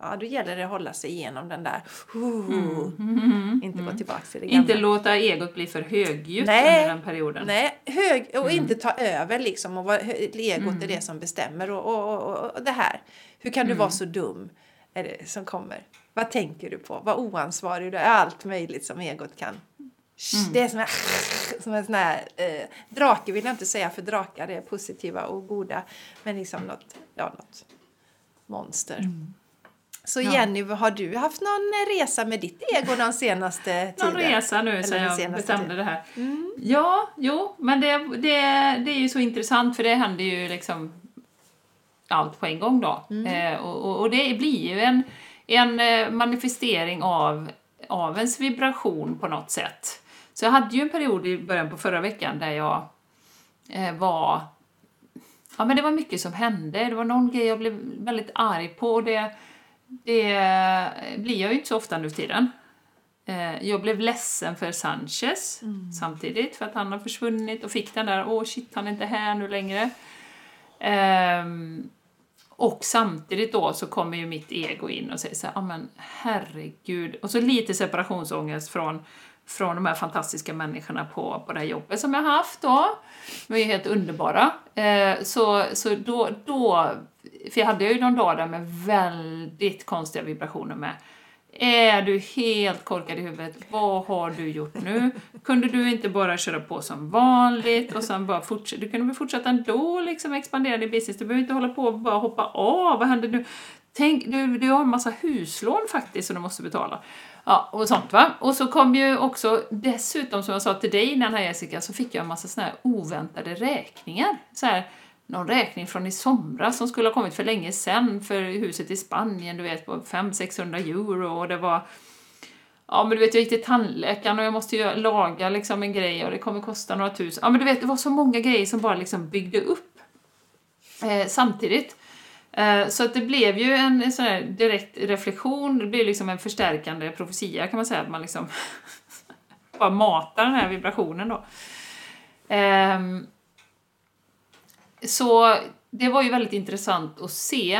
Ja, då gäller det att hålla sig igenom den där... Uh, mm. Inte gå tillbaka till det gamla. Inte låta egot bli för högljutt under den perioden. Nej, hög, och mm. inte ta över liksom. Och egot mm. är det som bestämmer. Och, och, och, och det här. Hur kan du vara så dum? Är det som kommer. Vad tänker du på? Vad oansvarig du är. Allt möjligt som egot kan Mm. Det är som en, [laughs] som en sån här... Eh, drake vill jag inte säga, för drakar är positiva och goda. Men liksom något, ja, något monster. Mm. Så ja. Jenny, har du haft någon resa med ditt ego den senaste [laughs] tiden? Någon resa nu sen jag bestämde tiden. det här. Mm. Ja, jo, men det, det, det är ju så intressant för det händer ju liksom allt på en gång då. Mm. Eh, och, och, det blir ju en, en eh, manifestering av, av ens vibration på något sätt. Så jag hade ju en period i början på förra veckan där jag eh, var... Ja, men det var mycket som hände. Det var någon grej jag blev väldigt arg på och det, det blir jag ju inte så ofta nu för tiden. Eh, jag blev ledsen för Sanchez mm. samtidigt för att han har försvunnit och fick den där åh shit, han är inte här nu längre. Eh, och samtidigt då så kommer ju mitt ego in och säger så här, ja men herregud. Och så lite separationsångest från från de här fantastiska människorna på, på det här jobbet som jag har haft då. De är helt underbara. Eh, så, så då, då, för jag hade ju någon dag där med väldigt konstiga vibrationer med. Är du helt korkad i huvudet? Vad har du gjort nu? Kunde du inte bara köra på som vanligt och sen bara fortsätta? Du kunde väl fortsätta ändå liksom expandera din business? Du behöver inte hålla på och bara hoppa av. Vad händer nu? Tänk, du, du har en massa huslån faktiskt som du måste betala. Ja, och sånt va. Och så kom ju också, dessutom som jag sa till dig innan här Jessica, så fick jag en massa såna här oväntade räkningar. Så här, någon räkning från i somras som skulle ha kommit för länge sedan för huset i Spanien, du vet, på 500-600 euro och det var Ja men du vet jag gick till tandläkaren och jag måste ju laga liksom en grej och det kommer kosta några tusen. Ja men du vet det var så många grejer som bara liksom byggde upp eh, samtidigt. Eh, så att det blev ju en sån här direkt reflektion, det blev liksom en förstärkande profetia kan man säga, att man liksom [laughs] bara matar den här vibrationen då. Ehm, så det var ju väldigt intressant att se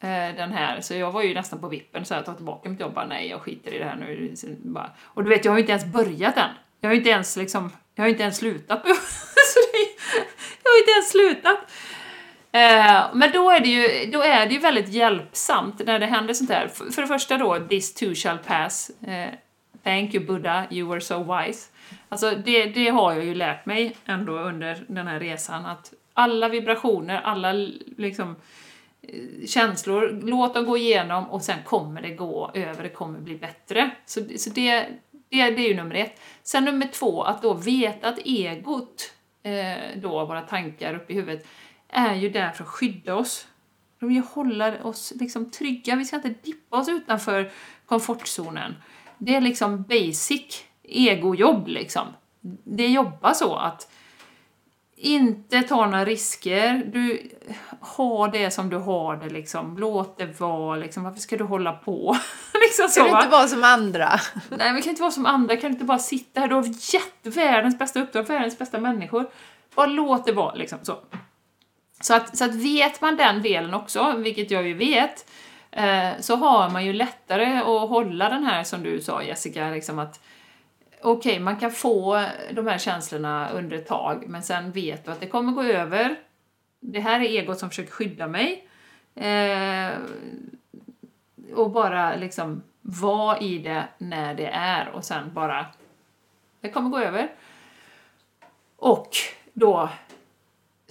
eh, den här, så jag var ju nästan på vippen så jag tar tillbaka mitt jobb, bara, nej jag skiter i det här nu. Och du vet, jag har ju inte ens börjat än. Jag har ju inte ens liksom, jag har inte ens slutat. [laughs] så det, jag har inte ens slutat. Eh, men då är, det ju, då är det ju väldigt hjälpsamt när det händer sånt här. För, för det första då, this too shall pass. Eh, thank you Buddha, you were so wise. Alltså det, det har jag ju lärt mig ändå under den här resan att alla vibrationer, alla liksom eh, känslor, låt dem gå igenom och sen kommer det gå över, det kommer bli bättre. Så, så det, det, det är ju nummer ett. Sen nummer två, att då veta att egot, eh, då våra tankar uppe i huvudet, är ju där för att skydda oss. De vill hålla oss liksom trygga, vi ska inte dippa oss utanför komfortzonen. Det är liksom basic egojobb liksom. Det jobbar så att inte ta några risker. Du har det som du har det liksom. Låt det vara liksom. Varför ska du hålla på? [laughs] liksom så, kan du inte vara som andra? [laughs] Nej, vi kan inte vara som andra. Kan du inte bara sitta här? Du har gett världens bästa uppdrag, världens bästa människor. Bara låt det vara liksom så. Så att, så att vet man den delen också, vilket jag ju vet, eh, så har man ju lättare att hålla den här som du sa Jessica, liksom att okej, okay, man kan få de här känslorna under ett tag, men sen vet du att det kommer gå över. Det här är egot som försöker skydda mig. Eh, och bara liksom vara i det när det är och sen bara, det kommer gå över. Och då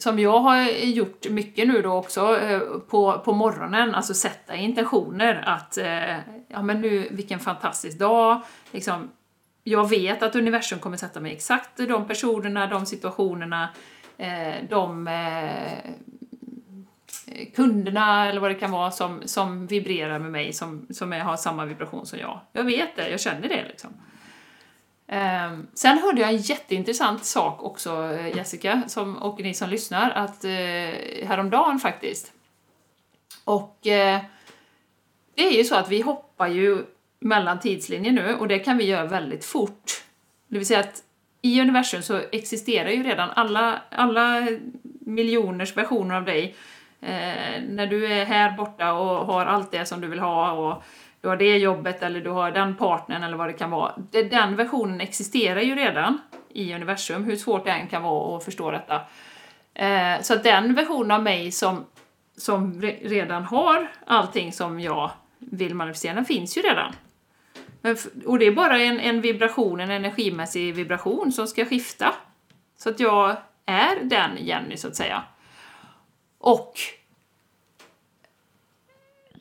som jag har gjort mycket nu då också eh, på, på morgonen, alltså sätta intentioner att eh, ja men nu, vilken fantastisk dag, liksom, jag vet att universum kommer sätta mig exakt de personerna, de situationerna, eh, de kunderna eller vad det kan vara som, som vibrerar med mig, som, som har samma vibration som jag. Jag vet det, jag känner det liksom. Ehm, sen hörde jag en jätteintressant sak också, eh, Jessica, som, och ni som lyssnar, att eh, häromdagen faktiskt. Och eh, det är ju så att vi hoppar ju mellan tidslinjer nu och det kan vi göra väldigt fort. Det vill säga att i universum så existerar ju redan alla, alla miljoners versioner av dig. Eh, när du är här borta och har allt det som du vill ha och du har det jobbet eller du har den partnern eller vad det kan vara. Den versionen existerar ju redan i universum, hur svårt det än kan vara att förstå detta. Eh, så att den version av mig som, som redan har allting som jag vill manifestera, den finns ju redan. Och det är bara en, en vibration, en energimässig vibration som ska skifta. Så att jag är den Jenny, så att säga. Och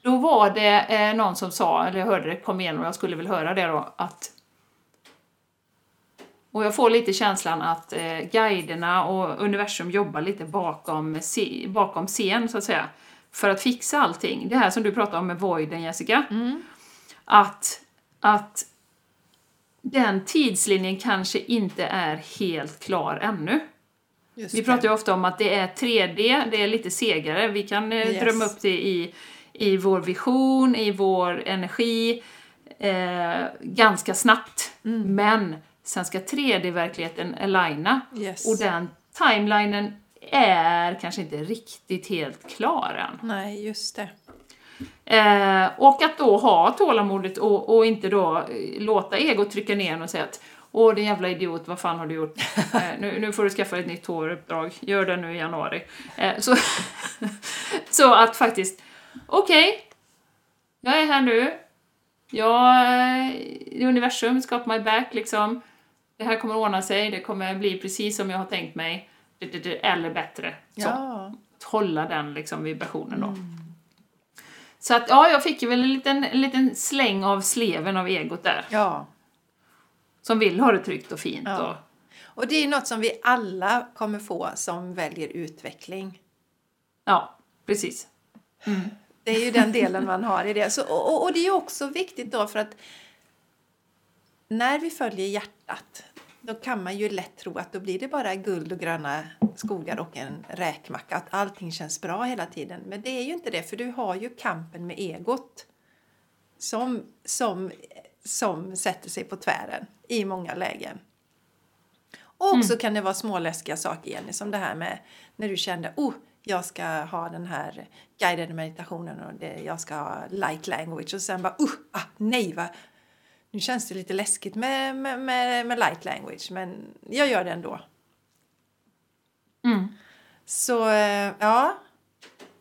då var det eh, någon som sa, eller jag hörde det kom igenom jag skulle väl höra det då, att och jag får lite känslan att eh, guiderna och universum jobbar lite bakom, se, bakom scen, så att säga, för att fixa allting. Det här som du pratade om med voiden, Jessica. Mm. Att, att den tidslinjen kanske inte är helt klar ännu. Just Vi pratar ju ofta om att det är 3D, det är lite segare. Vi kan eh, Yes. drömma upp det i, i vår vision, i vår energi, eh, ganska snabbt. Mm. Men sen ska 3D-verkligheten aligna. Yes. Och den timelinen är kanske inte riktigt helt klar än. Nej, just det. Eh, och att då ha tålamodet och, och inte då eh, låta egot trycka ner en och säga att Åh din jävla idiot, vad fan har du gjort? [laughs] Eh, nu, nu får du skaffa ett nytt håruppdrag, gör det nu i januari. Eh, så, [laughs] så att faktiskt, okej, jag är här nu, jag, eh, universum, got my back liksom. Det här kommer ordna sig, det kommer bli precis som jag har tänkt mig. Eller bättre. Så Ja. hålla den liksom vibrationen då. Så att ja, jag fick ju väl en liten, en liten släng av sleven av egot där. ja. Som vill ha det tryggt och fint. Ja. Och, Och det är något som vi alla kommer få som väljer utveckling. ja, precis. Det är ju den delen man har i det. Så, och, och det är ju också viktigt då för att när vi följer hjärtat då kan man ju lätt tro att då blir det bara guld och gröna skogar och en räkmacka. Att allting känns bra hela tiden. Men det är ju inte det för du har ju kampen med egot som, som, som sätter sig på tvären i många lägen. Och så kan det vara småläskiga saker, Jenny, som det här med när du kände oh, jag ska ha den här guidade meditationen och det, jag ska ha light language och sen bara uh, ah, nej, va? nu känns det lite läskigt med, med, med, med light language men jag gör det ändå. Mm. Så eh, ja,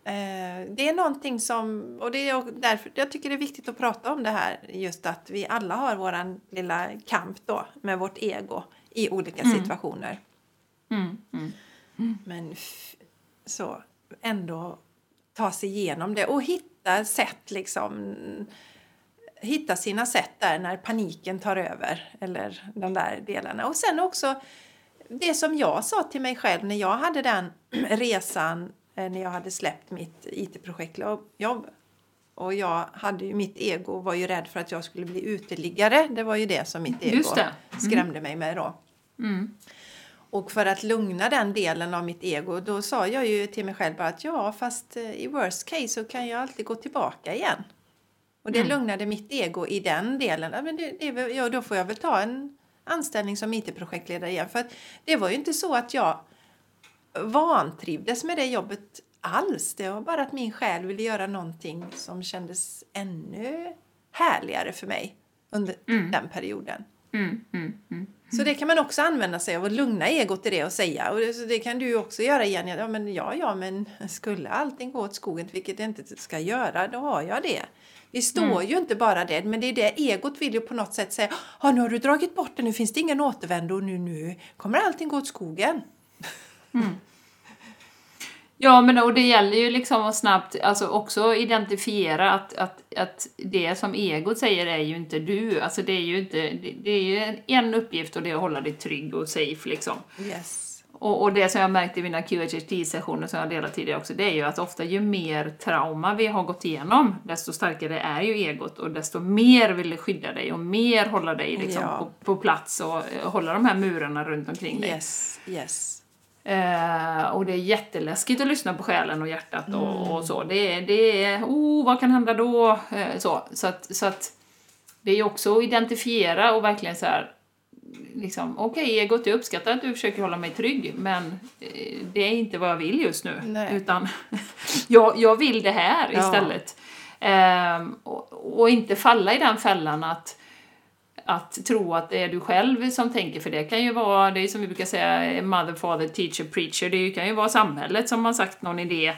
eh, det är någonting som, och det är därför jag tycker det är viktigt att prata om det här, just att vi alla har våran lilla kamp då med vårt ego i olika situationer. Mm. Mm. Men så ändå ta sig igenom det och hitta sätt liksom hitta sina sätt där när paniken tar över eller de där delarna. Och sen också det som jag sa till mig själv när jag hade den [clears throat] resan eh, när jag hade släppt mitt IT-projektjobb. Och jag hade ju, mitt ego var ju rädd för att jag skulle bli uteliggare. Det var ju det som mitt ego det. skrämde mig med då. Mm. Och för att lugna den delen av mitt ego då sa jag ju till mig själv bara att ja fast eh, i worst case så kan jag alltid gå tillbaka igen. Och det lugnade mitt ego i den delen. Ja, men det, det, ja, då får jag väl ta en anställning som IT-projektledare igen. För det var ju inte så att jag vantrivdes med det jobbet alls. Det var bara att min själ ville göra någonting som kändes ännu härligare för mig under den perioden. Mm. Mm. Mm. Så det kan man också använda sig av att lugna egot i det och säga. Och det, så det kan du också göra igen. Ja, men ja, ja, men skulle allting gå åt skogen, vilket det inte ska göra, då har jag det. Vi står ju inte bara det, men det är det egot vill ju på något sätt säga. Ja, nu har du dragit bort det, nu finns det ingen återvändo och nu, nu kommer allting gå åt skogen. Ja, men och det gäller ju liksom att snabbt alltså också identifiera att, att, att det som egot säger är ju inte du. Alltså det är ju inte, det, det är ju en, uppgift och det är att hålla dig trygg och safe liksom. Yes. Och, och det som jag märkt i mina QHHT-sessioner som jag delat tidigare också, det är ju att ofta ju mer trauma vi har gått igenom, desto starkare är ju egot och desto mer vill det skydda dig och mer hålla dig liksom Ja. på, på plats och eh, hålla de här murarna runt omkring dig. Yes, yes. Eh, och det är jätteläskigt att lyssna på själen och hjärtat Mm. och, och så. Det, är- det är, oh, vad kan hända då? Eh, så, så, att, så att det är också att identifiera och verkligen så här, liksom, okej egot, jag uppskattar att du försöker hålla mig trygg, men eh, det är inte vad jag vill just nu. Nej. Utan [laughs] jag, jag vill det här Ja. istället. Ehm, och, och inte falla i den fällan att att tro att det är du själv som tänker, för det kan ju vara, det är som vi brukar säga, mother, father, teacher, preacher, det kan ju vara samhället som har sagt någon idé.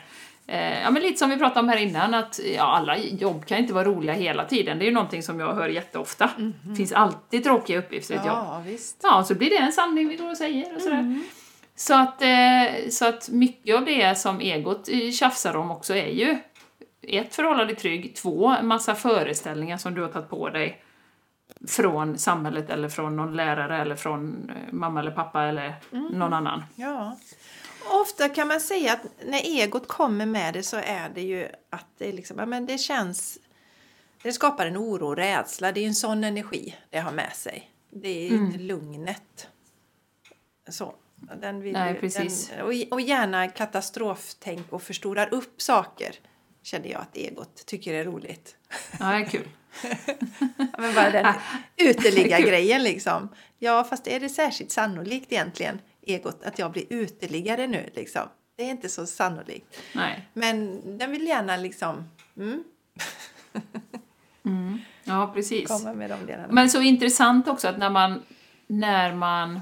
Eh, ja men lite som vi pratade om här innan, att ja, alla jobb kan inte vara roliga hela tiden. Det är ju någonting som jag hör jätteofta. Det finns alltid tråkiga uppgifter i ett jobb. Ja, visst. Ja, så blir det en sanning vi går och säger och sådär. Så att, eh, så att mycket av det som egot tjafsar om också är ju ett, förhålla dig trygg, två, en massa föreställningar som du har tagit på dig från samhället eller från någon lärare eller från eh, mamma eller pappa eller någon annan. Ja. Ofta kan man säga att när egot kommer med det så är det ju att det, liksom, men det känns... Det skapar en oro och rädsla. Det är en sån energi det har med sig. Det är inte lugnet. Så. Den vill Nej, ju- precis. Den, och, och gärna katastroftänk och förstorar upp saker. Känner jag att egot tycker är roligt. Ja, det är kul. Men bara den [laughs] uteliggargrejen liksom. Ja, fast är det särskilt sannolikt egentligen, egot, att jag blir uteliggare nu liksom? Det är inte så sannolikt. Nej. Men den vill gärna liksom mm, [laughs] Ja, precis. komma med de delarna. Men så intressant också att när man, när man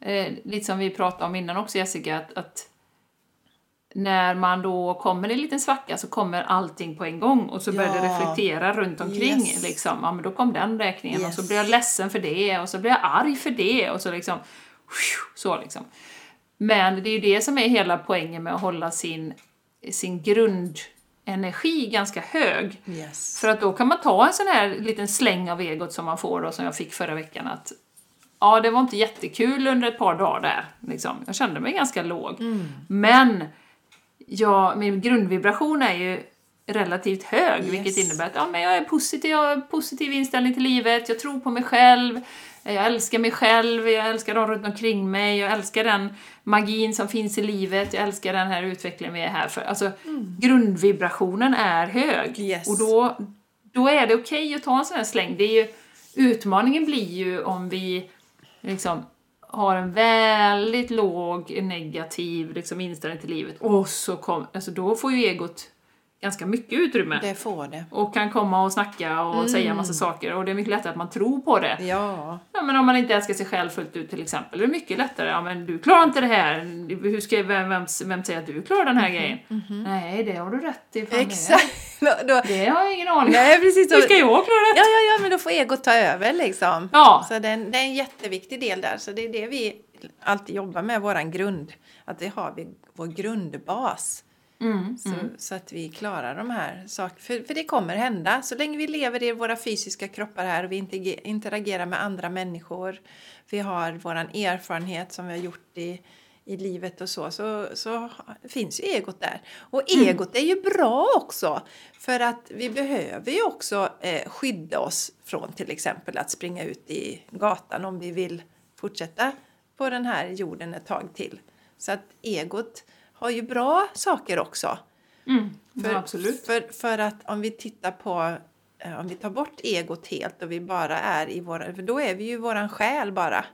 eh, lite som vi pratade om innan också Jessica, att, att när man då kommer i en liten svacka så kommer allting på en gång och så börjar det reflektera runt omkring. Yes. Liksom. Ja, men då kom den räkningen och Yes. så blir jag ledsen för det och så blir jag arg för det och så liksom så liksom. Men det är ju det som är hela poängen med att hålla sin, sin grundenergi ganska hög. Yes. För att då kan man ta en sån här liten släng av egot som man får då, som jag fick förra veckan att ja, det var inte jättekul under ett par dagar där. Liksom. Jag kände mig ganska låg. Men ja, min grundvibration är ju relativt hög, vilket Yes. innebär att ja, men jag är positiv, jag har positiv inställning till livet, jag tror på mig själv, jag älskar mig själv, jag älskar de runt omkring mig, jag älskar den magin som finns i livet, jag älskar den här utvecklingen vi är här för. Alltså, grundvibrationen är hög. Yes. Och då, då är det okej att ta en sån här släng. Det är ju, utmaningen blir ju om vi liksom har en väldigt låg negativ liksom, inställning till livet. Och så kom, alltså, då får ju egot ganska mycket utrymme. Det får det. Och kan komma och snacka och säga en massa saker och det är mycket lättare att man tror på det. Ja. Ja, men om man inte älskar sig själv fullt ut till exempel, det är mycket lättare. Ja, men du klarar inte det här. Hur ska, vem, vem, vem säger att du klarar den här grejen? Nej, det har du rätt i. Exakt. Då, Det, har jag ingen aning om. nej, precis. Hur ska jag klara det? Ja, ja, ja, men då får egot ta över liksom. Ja. Så det är, en, det är en jätteviktig del där. Så det är det vi alltid jobbar med, våran grund. Att det har vi vår grundbas. Mm, Så, så att vi klarar de här sakerna. För, för det kommer hända. Så länge vi lever i våra fysiska kroppar här och vi interage- interagerar med andra människor. Vi har våran erfarenhet som vi har gjort i, i livet och så, så. Så finns ju egot där. Och egot är ju bra också. För att vi behöver ju också eh, skydda oss från till exempel att springa ut i gatan om vi vill fortsätta på den här jorden ett tag till. Så att egot har ju bra saker också. Mm, För, ja, absolut. För, för att om vi tittar på, eh, om vi tar bort egot helt och vi bara är i våra, för då är vi ju våran själ bara.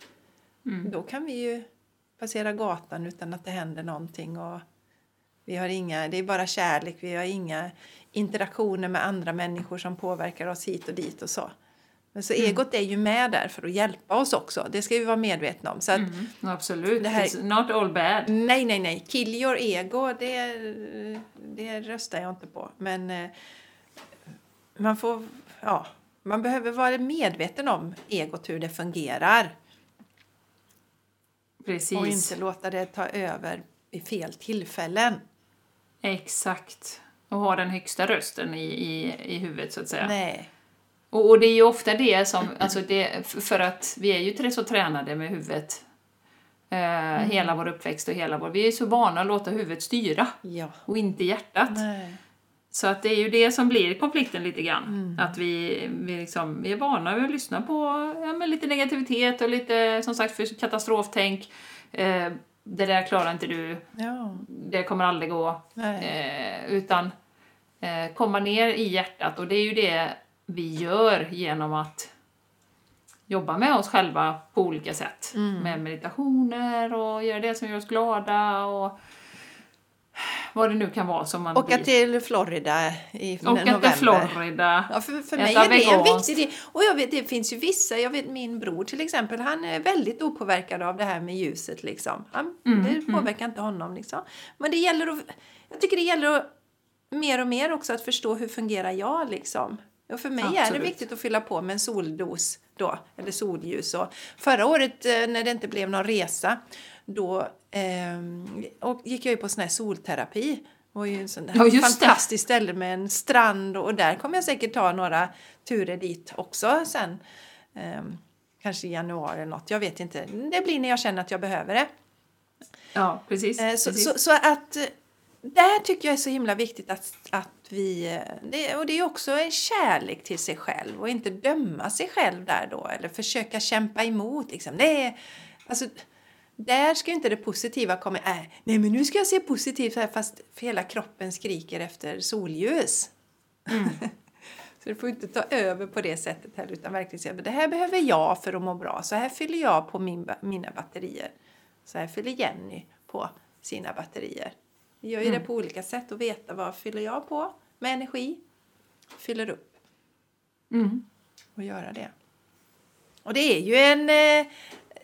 Mm. Då kan vi ju passera gatan utan att det händer någonting och vi har inga, det är bara kärlek, vi har inga interaktioner med andra människor som påverkar oss hit och dit och så. Men så Mm. egot är ju med där för att hjälpa oss också, det ska vi vara medvetna om. Så Mm, absolut. Det här- It's not all bad. Nej, nej, nej. Kill your ego, det, det röstar jag inte på. Men eh, man får, ja, man behöver vara medveten om egot, hur det fungerar. Precis. Och inte låta det ta över vid fel tillfällen. Exakt. Och ha den högsta rösten i, i, i huvudet så att säga. Nej. Och, och det är ju ofta det som, alltså det, för att vi är ju så tränade med huvudet Eh, Hela vår uppväxt och hela vår... Vi är så vana att låta huvudet styra Ja. och inte hjärtat. Nej. Så att det är ju det som blir konflikten lite grann. Att vi, vi, liksom, vi är vana vid att lyssna på ja, lite negativitet och lite som sagt för katastroftänk. Eh, det där klarar inte du, Ja. det kommer aldrig gå. Eh, utan eh, komma ner i hjärtat och det är ju det vi gör genom att jobba med oss själva på olika sätt. Med meditationer och göra det som gör oss glada och vad det nu kan vara som man Åka blir. till Florida i Åka november. till Florida. Ja, för, för mig är det en viktig del. Och jag vet, det finns ju vissa, jag vet min bror till exempel, han är väldigt opåverkad av det här med ljuset liksom. Han, Mm, det påverkar inte honom liksom. Men det gäller att, jag tycker det gäller att mer och mer också att förstå hur fungerar jag liksom. Och för mig är det Absolut. viktigt att fylla på med en soldos då, eller solljus. Och förra året eh, när det inte blev någon resa, då och gick jag ju på sån här solterapi. Det var ju en sån där Ja, det. fantastiskt ställe med en strand och där kommer jag säkert ta några turer dit också sen. Ehm, kanske i januari eller något, jag vet inte. Det blir när jag känner att jag behöver det. Ja, precis. Eh, Så, precis. så, så att eh, där tycker jag är så himla viktigt att, att vi... Det, och det är också en kärlek till sig själv och inte döma sig själv där då eller försöka kämpa emot. Liksom. Det är, alltså, där ska inte det positiva komma. Äh, nej, men nu ska jag se positivt här fast hela kroppen skriker efter solljus. [laughs] så det får inte ta över på det sättet heller utan verkligen säga det här behöver jag för att må bra. Så här fyller jag på min, mina batterier. Så här fyller Jenny på sina batterier. Vi gör ju det på olika sätt och veta vad fyller jag på med energi. Fyller upp Mm. och göra det. Och det är ju en... Eh,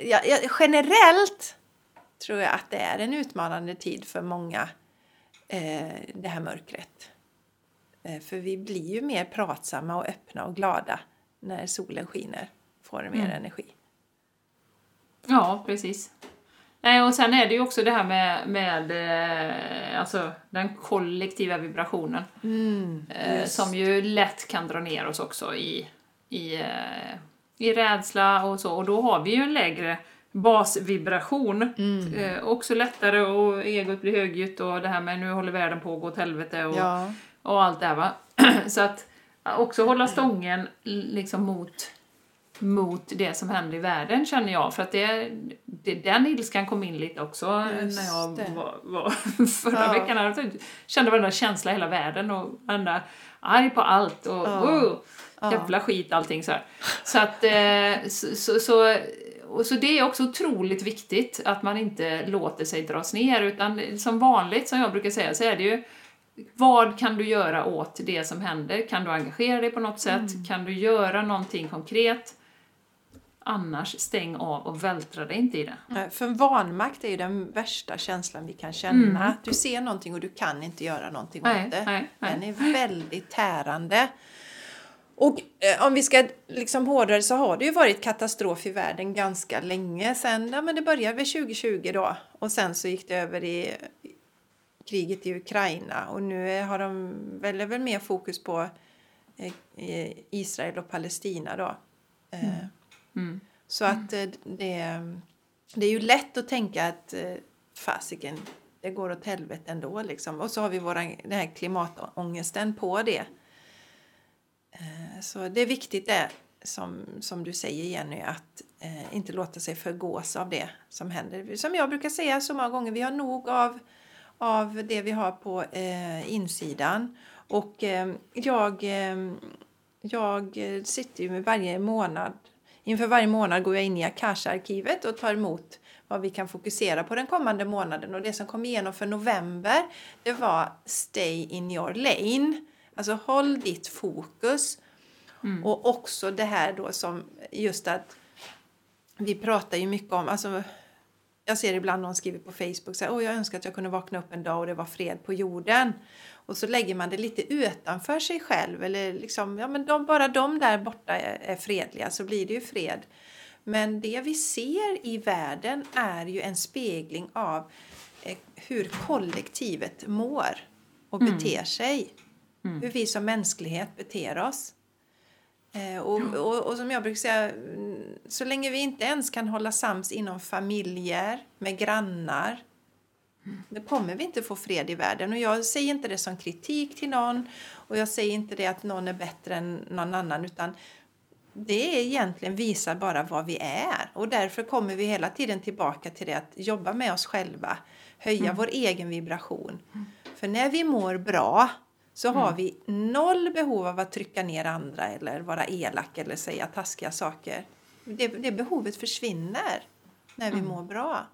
ja, ja, generellt tror jag att det är en utmanande tid för många, eh, det här mörkret. Eh, för vi blir ju mer pratsamma och öppna och glada när solen skiner. Får mer energi. Ja, precis. Nej, och sen är det ju också det här med, med eh, alltså, den kollektiva vibrationen. eh, just. som ju lätt kan dra ner oss också i, i, eh, i rädsla och så. Och då har vi ju en lägre basvibration. Eh, också lättare och egot blir högljutt och det här med nu håller världen på att gå åt helvete och, Ja. och allt det här va. [clears throat] Så att också hålla stången liksom mot mot det som händer i världen känner jag. För att det, det, den ilskan kom in lite också Just när jag det. var, var [laughs] förra Ja. veckan. Jag kände varenda känsla i hela världen och varenda arg på allt och Ja. Ja. jävla skit allting så här. Så att eh, så, så, så, och så det är också otroligt viktigt att man inte låter sig dras ner utan som vanligt som jag brukar säga så är det ju vad kan du göra åt det som händer? Kan du engagera dig på något sätt? Mm. Kan du göra någonting konkret? Annars stäng av och vältra dig inte i det. Nej, För vanmakt är ju den värsta känslan vi kan känna. Mm. Du ser någonting och du kan inte göra någonting Nej, åt det. nej. Den är väldigt tärande. Och eh, om vi ska liksom hårdare så har det ju varit katastrof i världen ganska länge sen. Ja, men det började väl 2020 då och sen så gick det över i kriget i Ukraina och nu har de väl, väl mer fokus på eh, eh, Israel och Palestina då. Eh, Mm. Så att eh, det, det är ju lätt att tänka att eh, fasiken, det går åt helvete ändå liksom. Och så har vi våran, den här klimatångesten på det. Eh, Så det är viktigt det som, som du säger Jenny, att eh, inte låta sig förgås av det som händer. Som jag brukar säga så många gånger, vi har nog av, av det vi har på eh, insidan. Och eh, jag, jag sitter ju med varje månad, inför varje månad går jag in i Akasha-arkivet och tar emot vad vi kan fokusera på den kommande månaden. Och det som kom igenom för november, det var Stay in your lane. Alltså håll ditt fokus. Och också det här då som just att vi pratar ju mycket om, alltså jag ser ibland någon skriver på Facebook så här, Åh, jag önskar att jag kunde vakna upp en dag och det var fred på jorden. Och så lägger man det lite utanför sig själv eller liksom, ja men de, bara de där borta är, är fredliga så blir det ju fred. Men det vi ser i världen är ju en spegling av eh, hur kollektivet mår och beter sig. Hur vi som mänsklighet beter oss. Eh, och, och, och som jag brukar säga, mm, så länge vi inte ens kan hålla sams inom familjer, med grannar, då kommer vi inte få fred i världen. Och jag säger inte det som kritik till någon och jag säger inte det att någon är bättre än någon annan utan det är egentligen visar bara vad vi är och därför kommer vi hela tiden tillbaka till det att jobba med oss själva, höja Mm. vår egen vibration. För när vi mår bra så har Mm. vi noll behov av att trycka ner andra eller vara elak eller säga taskiga saker. Det, det behovet försvinner när Mm. vi mår bra.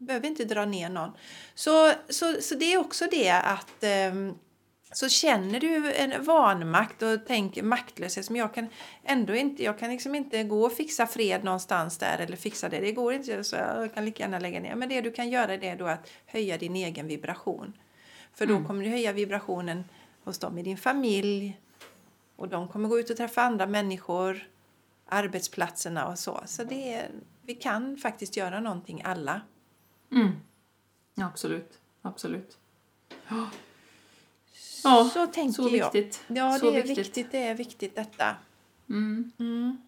Behöver inte dra ner någon. Så, så, så det är också det att ehm, så känner du en vanmakt och tänker maktlöshet som jag kan ändå inte, jag kan liksom inte gå och fixa fred någonstans där eller fixa det. Det går inte så jag kan lika gärna lägga ner. Men det du kan göra det är då att höja din egen vibration. För då kommer du höja vibrationen hos dem i din familj och de kommer gå ut och träffa andra människor, arbetsplatserna och så. Så det är, vi kan faktiskt göra någonting alla. Mm. Ja, absolut. Absolut. Ja, Ja, så tänker så jag. viktigt. Ja, Så det är viktigt. viktigt. Det är viktigt detta. Mm. Mm.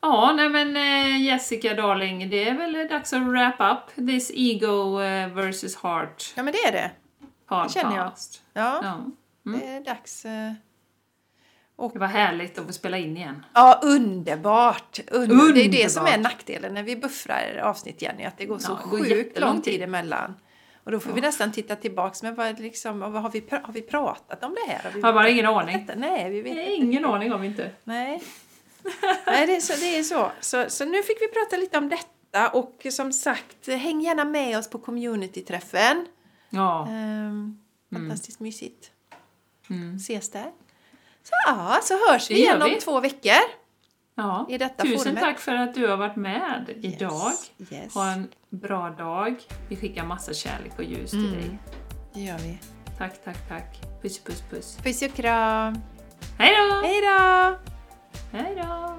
Ja, nej men eh, Jessica darling, det är väl dags att wrap up this ego eh, versus heart Ja, men det är det. podcast. känner jag. Ja, Ja. det är dags. Eh. Det var härligt att få spela in igen. Ja, underbart! Under. Det är det som är Underbart. nackdelen när vi buffrar avsnitt, Jenny, att det går så Ja, det sjukt lång tid emellan. Och då får vi nästan titta tillbaks, men vad, liksom, vad har, vi, har vi pratat om det här? Har vi har bara ingen aning. Detta? Nej, vi vet inte. ingen aning om inte. Nej, Nej det, är så, det är så. så. Så nu fick vi prata lite om detta och som sagt, häng gärna med oss på communityträffen. Ja. Ehm, fantastiskt mysigt. Mm. Ses där. Så ja, så hörs vi Det igen om vi. två veckor. ja. I detta Tusen forumet. tack för att du har varit med idag. Yes. Ha en bra dag. Vi skickar massa kärlek och ljus till Mm. dig. Det gör vi. Tack, tack, tack. Puss, puss, puss. Puss och kram. Hej då! Hej då! Hej då!